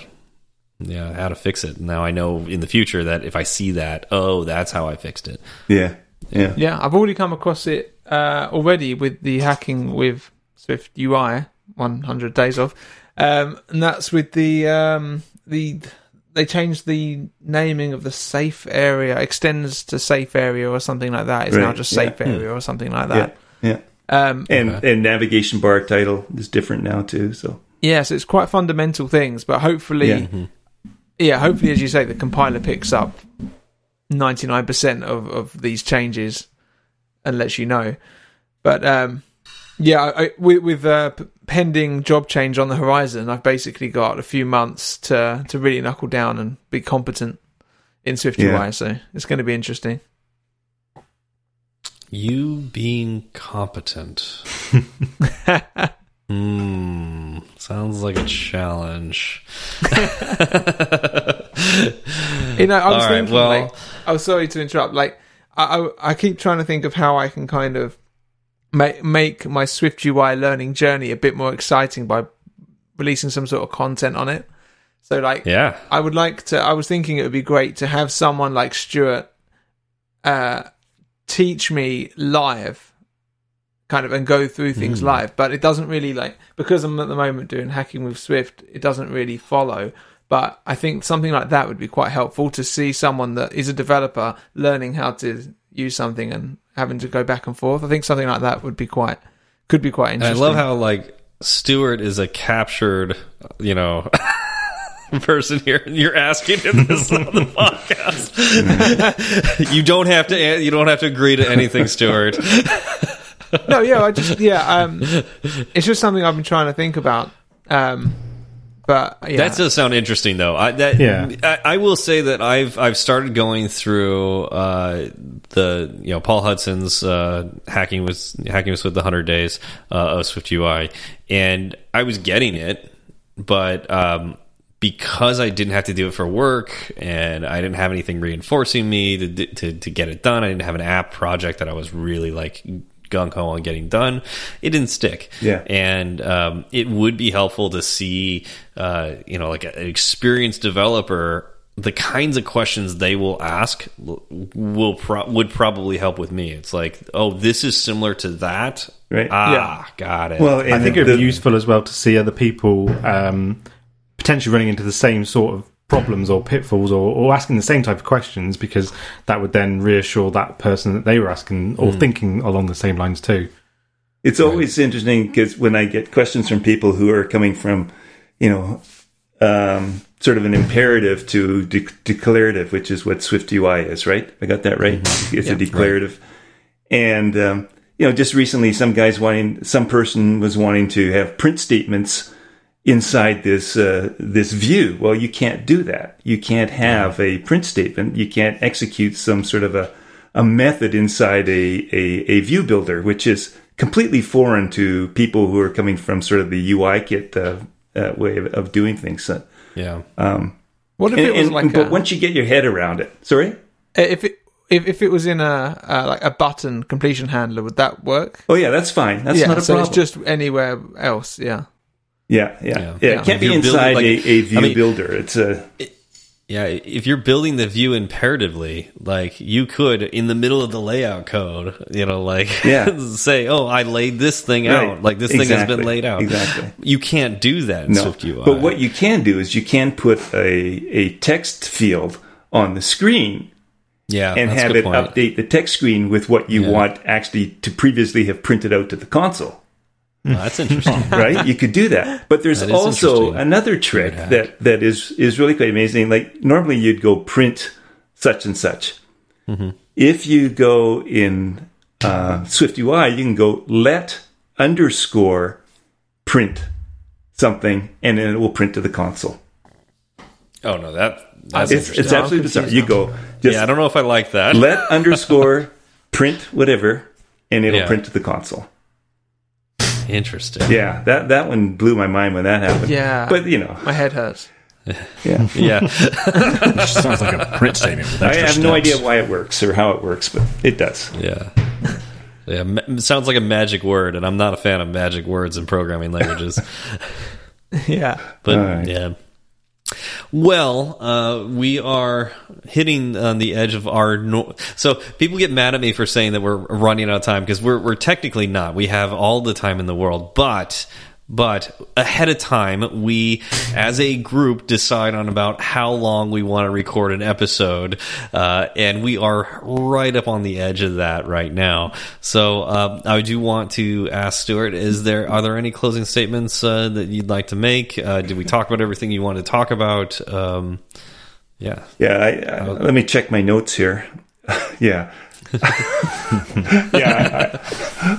yeah, how to fix it. Now I know in the future that if I see that, oh, that's how I fixed it. yeah, yeah, Yeah, I've already come across it uh, already with the hacking with SwiftUI 100 days of, um, and that's with the um, the they changed the naming of the safe area extends to safe area or something like that. It's now Right, just yeah. safe area or something like that. yeah. Um, And and navigation bar title is different now too. So yeah, so it's quite fundamental things, but hopefully, Yeah. yeah, hopefully, as you say, the compiler picks up 99% of, of these changes and lets you know. But um, yeah, I, I- with, with uh, pending job change on the horizon, I've basically got a few months to, to really knuckle down and be competent in Swift Yeah. UI. So it's going to be interesting. You being competent. Hmm. Sounds like a challenge. You know, I was All right, thinking, well- like, I was sorry to interrupt. Like, I, I, I keep trying to think of how I can kind of make make my SwiftUI learning journey a bit more exciting by releasing some sort of content on it. So, like, Yeah. I would like to. I was thinking it would be great to have someone like Stewart uh, teach me live, kind of, and go through things live. But it doesn't really like because I'm at the moment doing hacking with Swift. It doesn't really follow. But I think something like that would be quite helpful to see someone that is a developer learning how to use something and having to go back and forth. I think something like that would be quite could be quite And I love how like Stewart is a captured, you know, person here. and You're asking him this on the podcast. you don't have to. You don't have to agree to anything, Stewart. no, yeah, I just yeah, um, it's just something I've been trying to think about. Um, but yeah, That does sound interesting, though. I, that, Yeah. I, I will say that I've I've started going through uh, the you know Paul Hudson's uh, hacking was hacking was with the hundred days uh, of SwiftUI, and I was getting it, but um, because I didn't have to do it for work and I didn't have anything reinforcing me to to to get it done, I didn't have an app project that I was really like gung ho on getting done. It didn't stick. Yeah. And um, it would be helpful to see, uh, you know, like an experienced developer, the kinds of questions they will ask will pro- would probably help with me. It's like, oh, this is similar to that. Right. Ah, got it. well, I think it would be useful as well to see other people um, potentially running into the same sort of problems or pitfalls or, or asking the same type of questions because that would then reassure that person that they were asking or thinking along the same lines too. It's always interesting because when I get questions from people who are coming from, you know, um, sort of an imperative to de- declarative, which is what SwiftUI is, right? I got that right. It's a declarative, and um, you know, just recently, some guys wanting, some person was wanting to have print statements inside this uh, this view. Well, you can't do that. You can't have a print statement. You can't execute some sort of a a method inside a, a, a view builder, which is completely foreign to people who are coming from sort of the UIKit uh, uh, way of, of, doing things. So, yeah. Um, what if and, it was and, like? But a, once you get your head around it, sorry. If it if, if it was in a uh, like a button completion handler, would that work? Oh yeah, that's fine. That's yeah, not a so problem. it's just anywhere else. Yeah. Yeah, yeah, yeah. Yeah. It can't If be inside building, like- a, a view I mean- builder. It's a Yeah, if you're building the view imperatively, like you could in the middle of the layout code, you know, like Yeah. say, "Oh, I laid this thing Right. out. Like this thing has been laid out." Exactly. You can't do that in no. SwiftUI. But what you can do is you can put a a text field on the screen yeah, and have it point. update the text screen with what you Yeah. want actually to previously have printed out to the console. Oh, that's interesting. right? You could do that. But there's That also another trick that, that is, is really quite amazing. Like normally you'd go print such and such. Mm-hmm. If you go in uh, SwiftUI, you can go let underscore print something and then it will print to the console. oh no, that that's It's, interesting. it's absolutely bizarre. You go just yeah, I don't know if I like that. let underscore print whatever and it'll Yeah. print to the console. Interesting. Yeah, that, that one blew my mind when that happened. Yeah. But you know, My head hurts. yeah. Yeah, Which sounds like a print statement. With I extra have no idea why it works or how it works, but it does. yeah. Yeah, it sounds like a magic word, and I'm not a fan of magic words in programming languages. Yeah. But All right. yeah. Well, uh, we are hitting on the edge of our. No- so people get mad at me for saying that we're running out of time because we're we're technically not. We have all the time in the world, but but ahead of time, we as a group decide on about how long we want to record an episode, uh, and we are right up on the edge of that right now. So um, I do want to ask Stewart: Is there are there any closing statements uh, that you'd like to make? Uh, did we talk about everything you wanted to talk about? Um, yeah. Yeah, I, I, let me check my notes here. yeah, yeah.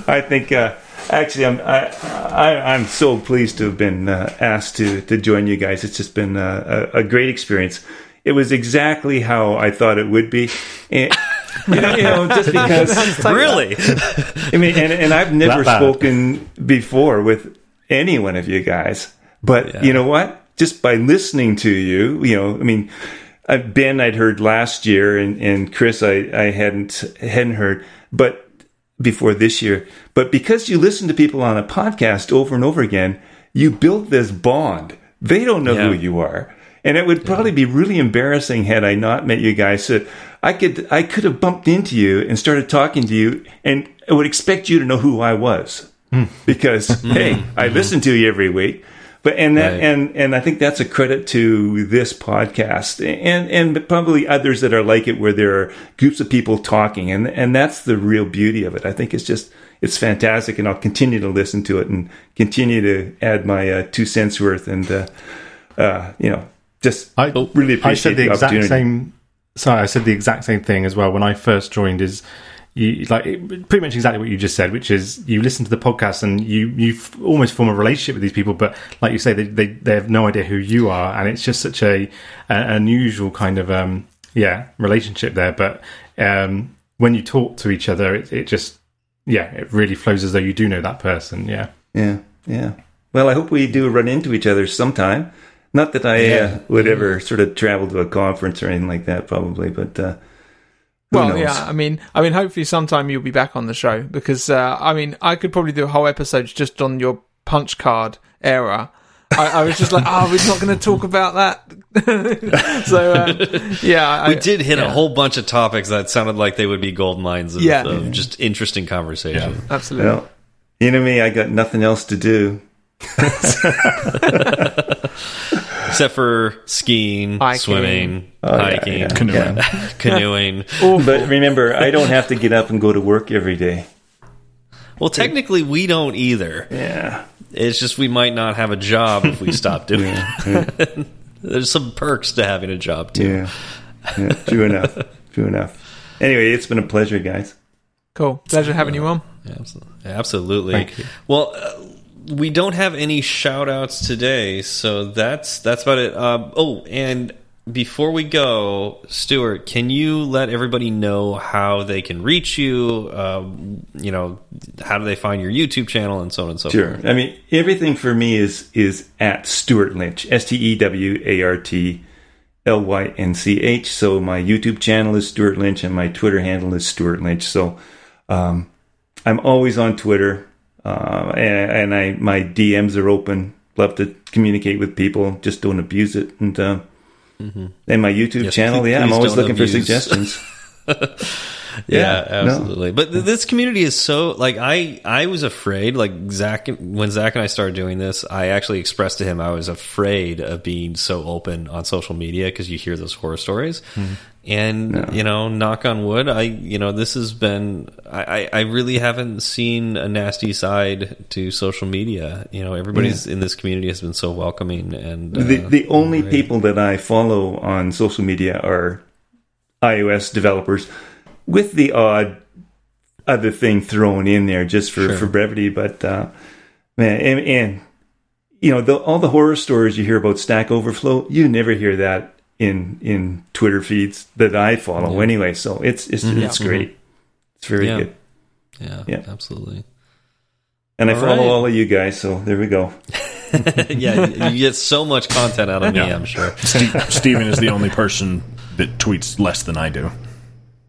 I, I think uh, actually, I'm I, I, I'm so pleased to have been uh, asked to to join you guys. It's just been uh, a, a great experience. It was exactly how I thought it would be. And, you, know, you know, just because Really? I mean, and, and I've never spoken before with any one of you guys. But Yeah. you know what? Just by listening to you, you know, I mean, uh, Ben I'd heard last year, and, and Chris I, I hadn't hadn't heard, but before this year. But because you listen to people on a podcast over and over again, you build this bond. They don't know who you are. And it would probably be really embarrassing had I not met you guys. So I could I could have bumped into you and started talking to you, and I would expect you to know who I was hmm. because hmm. hey, I hmm. listen to you every week. But and that Right. and and I think that's a credit to this podcast and and probably others that are like it, where there are groups of people talking, and and that's the real beauty of it. I think it's just it's fantastic, and I'll continue to listen to it and continue to add my uh, two cents worth, and uh, uh, you know, just I really appreciate I said the, exact same. Sorry, I said the exact same thing as well when I first joined. Is you like it- pretty much exactly what you just said, which is you listen to the podcast and you you almost form a relationship with these people, but like you say, they they, they have no idea who you are, and it's just such a, unusual kind of um yeah relationship there. But um when you talk to each other, it, it just yeah it really flows as though you do know that person. Yeah. Yeah, yeah. Well, I hope we do run into each other sometime. Not that I uh, would ever sort of travel to a conference or anything like that, probably, but uh, Well, yeah. I mean, I mean, hopefully sometime you'll be back on the show because uh, I mean, I could probably do a whole episode just on your punch card era. I, I was just like, oh, we're not going to talk about that. so, uh, yeah, We I, did hit a whole bunch of topics that sounded like they would be gold mines of, Yeah. of just interesting conversation. absolutely. Well, you know me, I got nothing else to do. Except for skiing, Hiking. swimming, Oh, hiking, yeah. Canoeing. canoeing. But remember, I don't have to get up and go to work every day. Well, technically, we don't either. Yeah. It's just we might not have a job if we stop doing it. There's some perks to having a job too. Yeah. yeah. True enough. True enough. Anyway, it's been a pleasure, guys. Cool. Pleasure having you on. Absolutely. Absolutely. Thank you. Well, uh, we don't have any shout outs today, so that's that's about it. Um, oh, and before we go, Stewart, can you let everybody know how they can reach you? Um, you know, how do they find your YouTube channel and so on and so Sure. forth? I mean, everything for me is is at Stewart Lynch, S T E W A R T L Y N C H. So my YouTube channel is Stewart Lynch, and my Twitter handle is Stewart Lynch. So um, I'm always on Twitter, uh, and, and I my DMs are open. Love to communicate with people. Just don't abuse it. And uh, and my YouTube Yes, channel, yeah, I'm always looking for suggestions. Yeah, Yeah, no. absolutely. But th- this community is so like I I was afraid like Zach when Zach and I started doing this, I actually expressed to him I was afraid of being so open on social media because you hear those horror stories. And you know, knock on wood, I you know this has been I, I I really haven't seen a nasty side to social media. You know, everybody's in this community has been so welcoming and uh, the the only great. people that I follow on social media are iOS developers, with the odd other thing thrown in there just for, Sure. for brevity. But uh, man, and, and you know the, all the horror stories you hear about Stack Overflow, you never hear that in in Twitter feeds that I follow anyway. So it's it's it's great. It's very Yeah. good, yeah, Yeah. absolutely. and I follow right. all of you guys. So there we go. yeah, you you get so much content out of me, Yeah. I'm sure. Ste- Steven is the only person that tweets less than I do.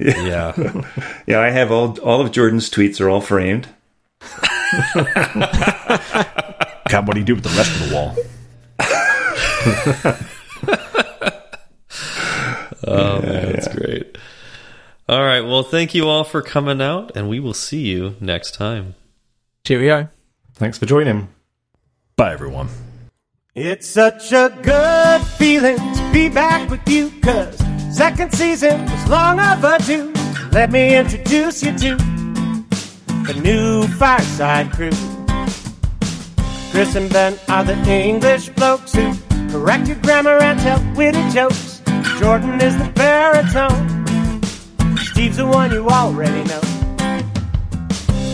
Yeah. Yeah, I have all all of Jordan's tweets are all framed. God, what do you do with the rest of the wall? Oh man, that's great. All right, well, thank you all for coming out, and we will see you next time. Cheerio. Thanks for joining. Bye, everyone. It's such a good feeling to be back with you, cause second season was long overdue. Let me introduce you to the new Fireside crew. Chris and Ben are the English blokes who correct your grammar and tell witty jokes. Jordan is the baritone. Steve's the one you already know.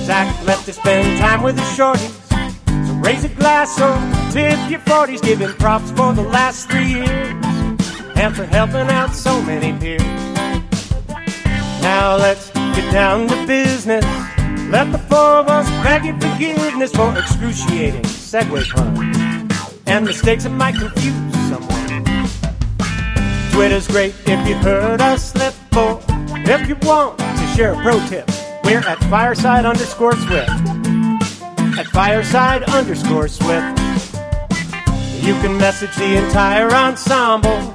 Zach left to spend time with the shorties. So raise a glass or tip your 40s, giving props for the last three years for helping out so many peers. Now let's get down to business. Let the four of us your forgiveness for excruciating segue puns and mistakes that might confuse someone. Twitter's great if you heard us slip, or if you want to share a pro tip, we're at fireside underscore swift at fireside underscore swift. You can message the entire ensemble,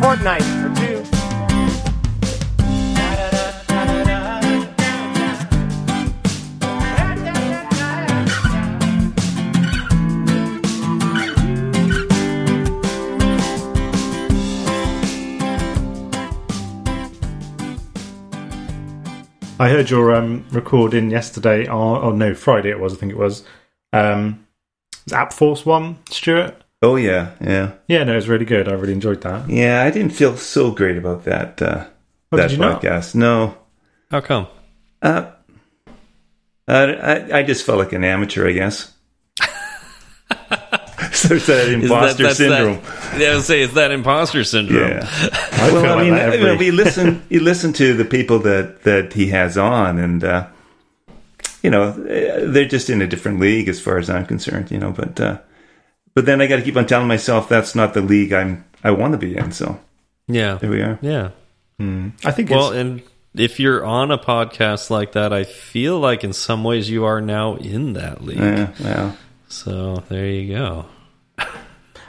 fortnight or two. I heard your um, recording yesterday, or, no, Friday it was, I think it was. Um, was App Force one, Stewart? Oh yeah, yeah, Yeah, no, it was really good. I really enjoyed that. yeah. I didn't feel so great about that. Uh, Oh, that did you not? podcast. No, How come? uh, I, I just felt like an amateur, I guess. so it's that Is imposter that's syndrome. That, yeah, I would say it's that imposter syndrome. Yeah. I well, I mean, that you, know, every- you listen, you listen to the people that that he has on, and uh, you know, they're just in a different league as far as I'm concerned. You know, but uh, but then I got to keep on telling myself that's not the league I'm I want to be in. So Yeah. there we are. Yeah. I think Well, it's, and if you're on a podcast like that, I feel like in some ways you are now in that league. Yeah, well, So there you go.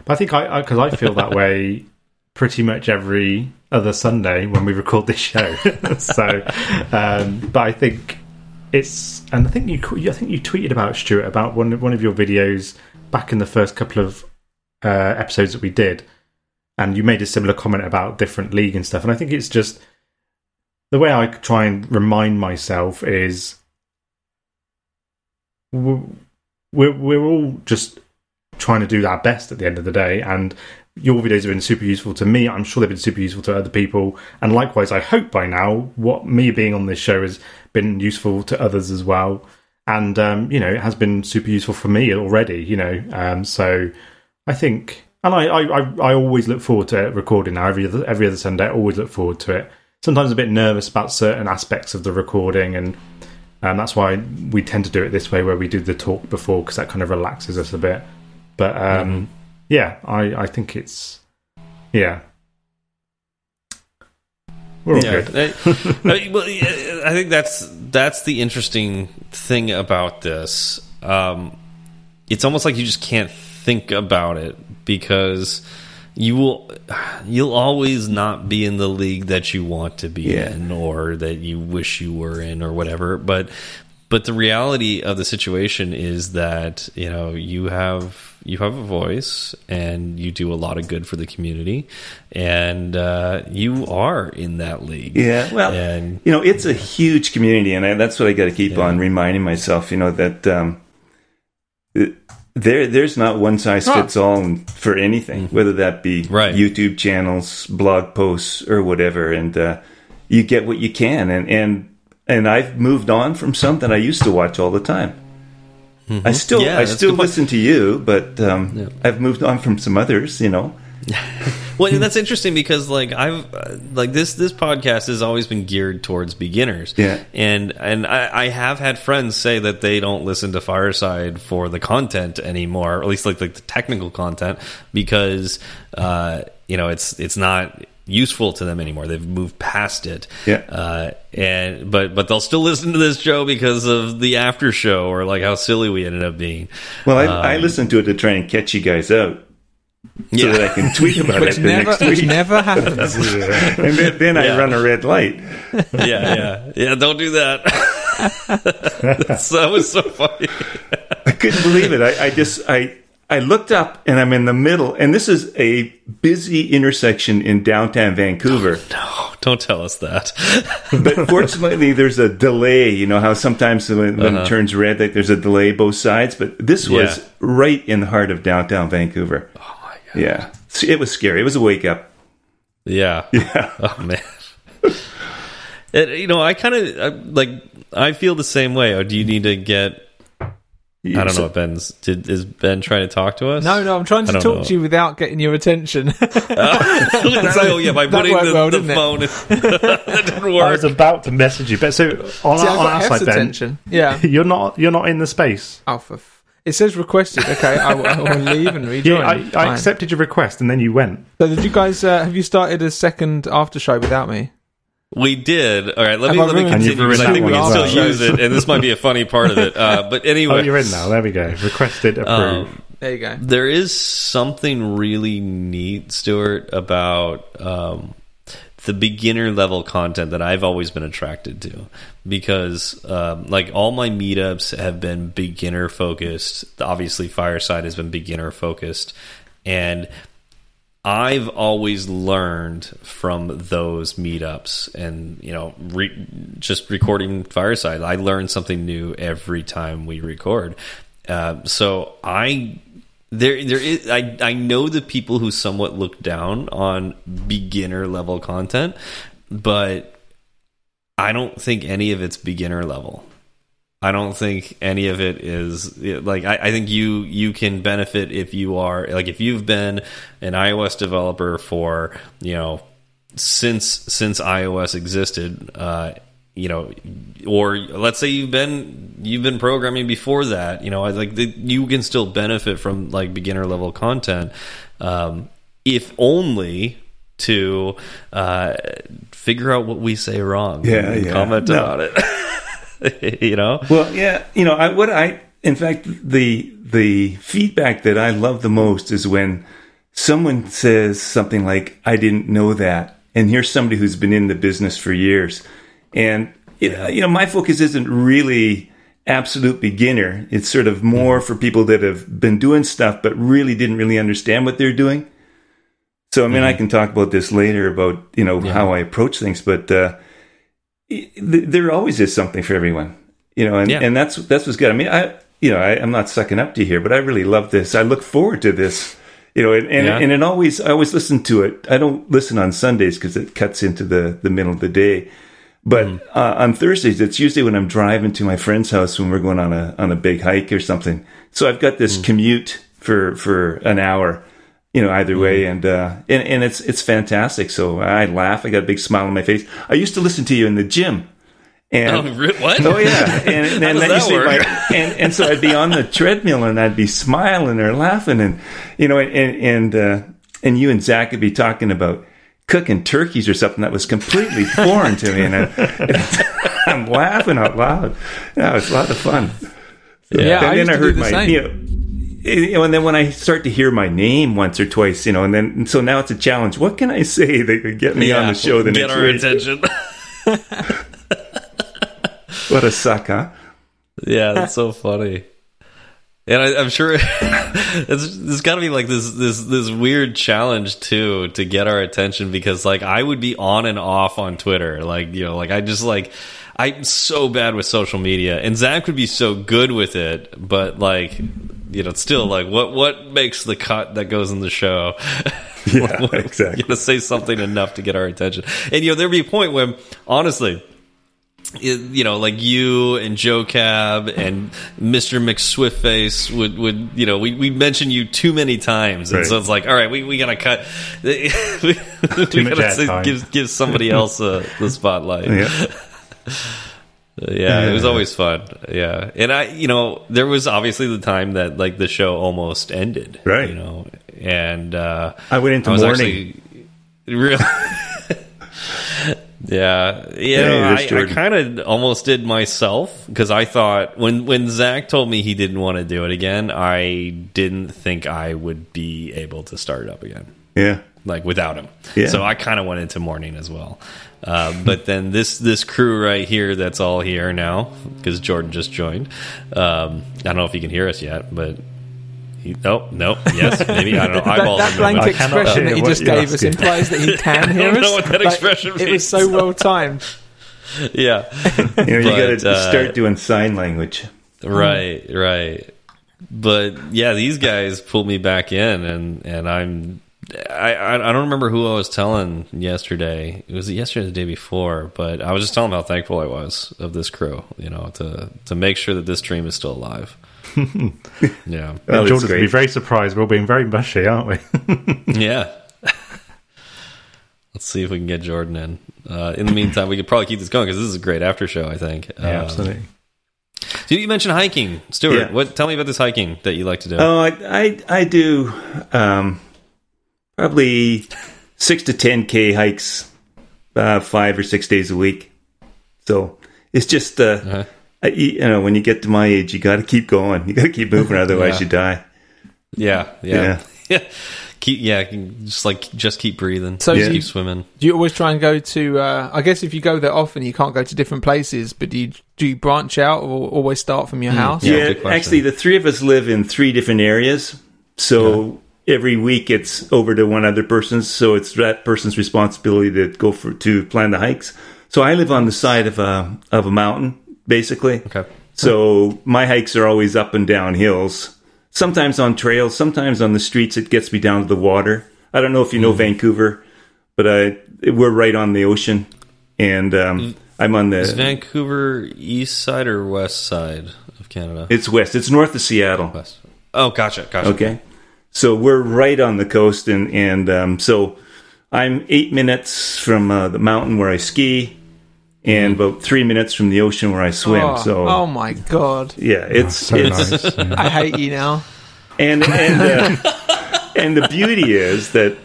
But I think I because I, feel that way pretty much every other Sunday when we record this show. so, um, but I think it's and I think you I think you tweeted about Stewart about one one of your videos back in the first couple of uh, episodes that we did, and you made a similar comment about different league and stuff. And I think it's just the way I try and remind myself is we're we're, we're all just trying to do our best at the end of the day, and your videos have been super useful to me. I'm sure they've been super useful to other people, and likewise, I hope by now what me being on this show has been useful to others as well. And um, you know, it has been super useful for me already. You know, um, so I think, and I, I, I, always look forward to recording now. Every other, every other Sunday, I always look forward to it. Sometimes a bit nervous about certain aspects of the recording, and um, that's why we tend to do it this way, where we do the talk before, because that kind of relaxes us a bit. But um, yeah, I, I think it's yeah. We're all yeah, good. I, I- well, I think that's that's the interesting thing about this. Um, it's almost like you just can't think about it because you will you'll always not be in the league that you want to be Yeah. in or that you wish you were in or whatever. But but the reality of the situation is that you know you have you have a voice and you do a lot of good for the community and uh, you are in that league Yeah, well, and you know, it's a huge community, and I, that's what I got to keep on reminding myself. You know that um, it- there there's not one size fits all for anything, whether that be Right. YouTube channels, blog posts, or whatever. And uh, you get what you can, and and and I've moved on from something I used to watch all the time. I still Yeah, I still listen to you, but um, I've moved on from some others. You know, well and that's interesting because like i've uh, like this this podcast has always been geared towards beginners Yeah. and and I, I have had friends say that they don't listen to fireside for the content anymore or at least like, like the technical content because uh you know it's it's not useful to them anymore they've moved past it Yeah. uh and but but they'll still listen to this show because of the after show or like how silly we ended up being well I, I listen to it to try and catch you guys out. So Yeah. that I can tweet about Which it the never, next which week. never happens. and then, then I run a red light. yeah, yeah, yeah. Don't do that. That was so funny. I couldn't believe it. I, I just I I looked up and I'm in the middle, and this is a busy intersection in downtown Vancouver. No, don't tell us that. But fortunately, there's a delay. You know how sometimes when, when it uh-huh. turns red, like there's a delay both sides. But this was Yeah. right in the heart of downtown Vancouver. Oh my god. Yeah, it was scary. It was a wake up. Yeah. Yeah. Oh man. It, you know, I kind of like. I feel the same way. Or do you need to get? I don't know. What Ben's did is Ben trying to talk to us? No, no, I'm trying to talk know. to you without getting your attention. oh yeah, by that putting worked the, well, the didn't it? that didn't I was about to message you, but so on, See, our, I on got our Hef's side, Ben, attention. Yeah. you're not you're not in the space. Oh, for f- it says requested. Okay, I will, I will leave and rejoin. Yeah, I, I accepted your request, and then you went. So, did you guys uh, have you started a second after show without me? We did. All right, let me I let me ruined- And you've continue I think we can still well. use it, and this might be a funny part of it. Uh, but anyway, Oh, you're in now. There we go. Requested, approved. Um, There you go. There is something really neat, Stewart, about um, the beginner level content that I've always been attracted to because, um, like, all my meetups have been beginner focused. Obviously, Fireside has been beginner focused, and I've always learned from those meetups and you know re just recording fireside I learn something new every time we record. Uh, so I there there is I, I know the people who somewhat look down on beginner level content but I don't think any of it's beginner level I don't think any of it is like I, I think you you can benefit if you are like if you've been an iOS developer for you know since since iOS existed uh you know or let's say you've been you've been programming before that you know I like the, you can still benefit from like beginner level content um if only to uh figure out what we say wrong Yeah, and yeah. comment No. about it you know? Well, yeah, you know, I what I in fact the the feedback that I love the most is when someone says something like I didn't know that and here's somebody who's been in the business for years. And it, you know my focus isn't really absolute beginner. It's sort of more for people that have been doing stuff but really didn't really understand what they're doing. So I mean, I can talk about this later about you know how I approach things, but uh, there always is something for everyone, you know, and, Yeah. and that's that's what's good. I mean, I you know I, I'm not sucking up to you here, but I really love this. I look forward to this, you know, and and, Yeah. and it always I always listen to it. I don't listen on Sundays because it cuts into the the middle of the day. But uh, on Thursdays, it's usually when I'm driving to my friend's house when we're going on a on a big hike or something. So I've got this commute for for an hour, you know, either way, and uh, and and it's it's fantastic. So I laugh. I got a big smile on my face. I used to listen to you in the gym, and Oh, what? Oh yeah, and, and, How that that used to be my- and and so I'd be on the treadmill and I'd be smiling or laughing, and you know, and and uh, and you and Zach would be talking about cooking turkeys or something that was completely foreign to me, and, I, I'm laughing out loud. Yeah, it was a lot of fun. Yeah, I and used then I to do heard the my same. you know, and then when I start to hear my name once or twice, you know, and then and so now it's a challenge. What can I say that could get me on the show the get next our week? attention. What a suck, huh? yeah, that's so funny. And I, I'm sure it's there's got to be like this this this weird challenge too to get our attention because like I would be on and off on Twitter, like you know, like I just like I'm so bad with social media, and Zach would be so good with it, but like you know, still like what what makes the cut that goes in the show? Yeah, What- exactly. You gotta say something enough to get our attention, and you know, there'd be a point when honestly it- you know, like you and Joe Cab and Mr. McSwiftface would, would you know, we, we mention you too many times. And Right. so it's like, all right, we, we got to cut. we we gotta say- give, give somebody else uh, the spotlight. Yeah. Yeah, it was always fun. Yeah. And I, you know, there was obviously the time that like the show almost ended. Right. You know, and uh, I went into was mourning. actually really. yeah, yeah. Hey, I, I kind of almost did myself because I thought when when Zach told me he didn't want to do it again, I didn't think I would be able to start it up again Yeah. Like without him. Yeah. So I kind of went into mourning as well. Uh, but then this this crew right here that's all here now because Jordan just joined. Um, I don't know if he can hear us yet, but he, oh no, yes, maybe I don't know. That, that blank I cannot expression that he just you're gave us implies that he can hear don't us. know what that Like, expression It was so well timed. yeah, You know, you got to uh, start doing sign language. right, right. But yeah, these guys pulled me back in, and and I'm. I, I I don't remember who I was telling yesterday. It was yesterday or the day before, but I was just telling how thankful I was of this crew. You know, to to make sure that this dream is still alive. yeah, that's Jordan's going to be very surprised. We're being very mushy, aren't we? yeah. Let's see if we can get Jordan in. Uh, in the meantime, we could probably keep this going because this is a great after show. I think. Um, Absolutely. So you mentioned hiking, Stewart. Yeah. What? Tell me about this hiking that you like to do. Oh, I, I, I do um, probably six to 10K hikes uh, five or six days a week. So it's just, uh, Uh-huh. I, you know, when you get to my age, you got to keep going. You got to keep moving, otherwise Yeah. you die. Yeah, yeah, Yeah. yeah. keep yeah, just like just keep breathing. So just do keep swimming. Do you always try and go to? Uh, I guess if you go there often, you can't go to different places. But do you do you branch out or always start from your house? Yeah, Yeah, actually, the three of us live in three different areas. So every week it's over to one other person's. So it's that person's responsibility to go for to plan the hikes. So I live on the side of a of a mountain, basically. Okay. So my hikes are always up and down hills. Sometimes on trails, sometimes on the streets. It gets me down to the water. I don't know if you Mm. know Vancouver, but I, we're right on the ocean, and um, I'm on Is the. Vancouver east side or west side of Canada? It's west. It's north of Seattle. west. Oh, gotcha, gotcha. Okay. So we're right on the coast, and and um, so I'm eight minutes from uh, the mountain where I ski, and about three minutes from the ocean where I swim. Oh, so oh my god, yeah, it's So it's nice. yeah. I hate you now. and and uh, and the beauty is that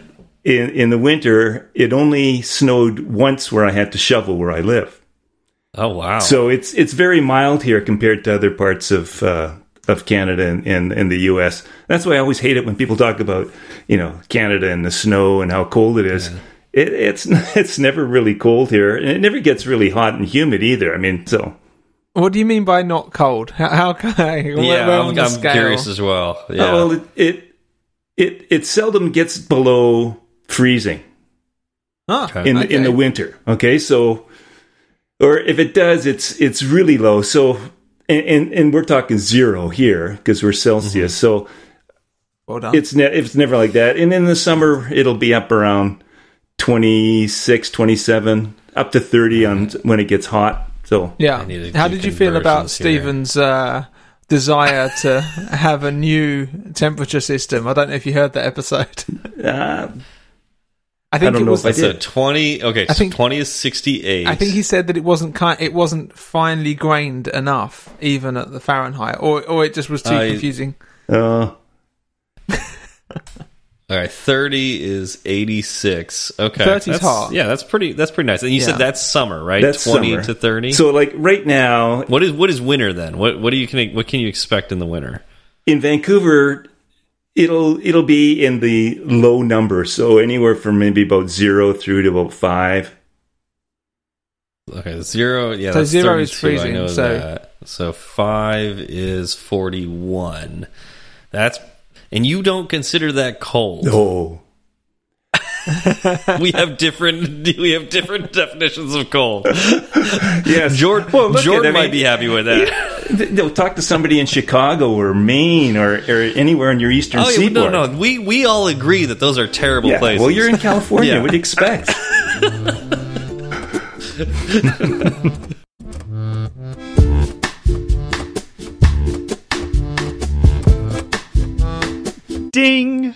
in in the winter it only snowed once where I had to shovel where I live. Oh wow. So it's it's very mild here compared to other parts of uh, of Canada and, and, and the U.S. That's why I always hate it when people talk about you know Canada and the snow and how cold it is. It, it's it's never really cold here, and it never gets really hot and humid either. I mean, so What do you mean by not cold? How, how can I? Yeah, I'm, on I'm curious as well. Yeah. Oh, well, it, it it it seldom gets below freezing Ah, in in the winter. Okay, so or if it does, it's it's really low. So and and, and we're talking zero here because we're Celsius. So Well done. it's ne- it's never like that. And in the summer, it'll be up around 26, 27, up to thirty on when it gets hot. So yeah. How did you feel about conversions here. Stephen's uh, desire to have a new temperature system? I don't know if you heard that episode. uh, I think don't it know was. if I so did. 20 okay I so think- 20 is 68 I think he said that it wasn't kind, it wasn't finely grained enough, even at the Fahrenheit, or or it just was too I- confusing. uh, all right 30 is 86 okay 30 's that's, hot. yeah that's pretty that's pretty nice and you Yeah. said that's summer right That's 20 summer. to 30 so like right now what is what is winter then what what do you can what can you expect in the winter in Vancouver, it'll it'll be in the low numbers, so anywhere from maybe about zero through to about five. okay zero yeah So that's zero is 32, I freezing, know so- that. so 5 is 41 that's and you don't consider that cold Oh, we have different we have different definitions of cold yes. Jordan, Well, Jordan at- I might be happy with that. They'll talk to somebody in Chicago or Maine or, or anywhere in your eastern Oh, yeah, seaboard. no, no, we we all agree that those are terrible Yeah, places. well, you're in California. Yeah. What do you expect? Ding.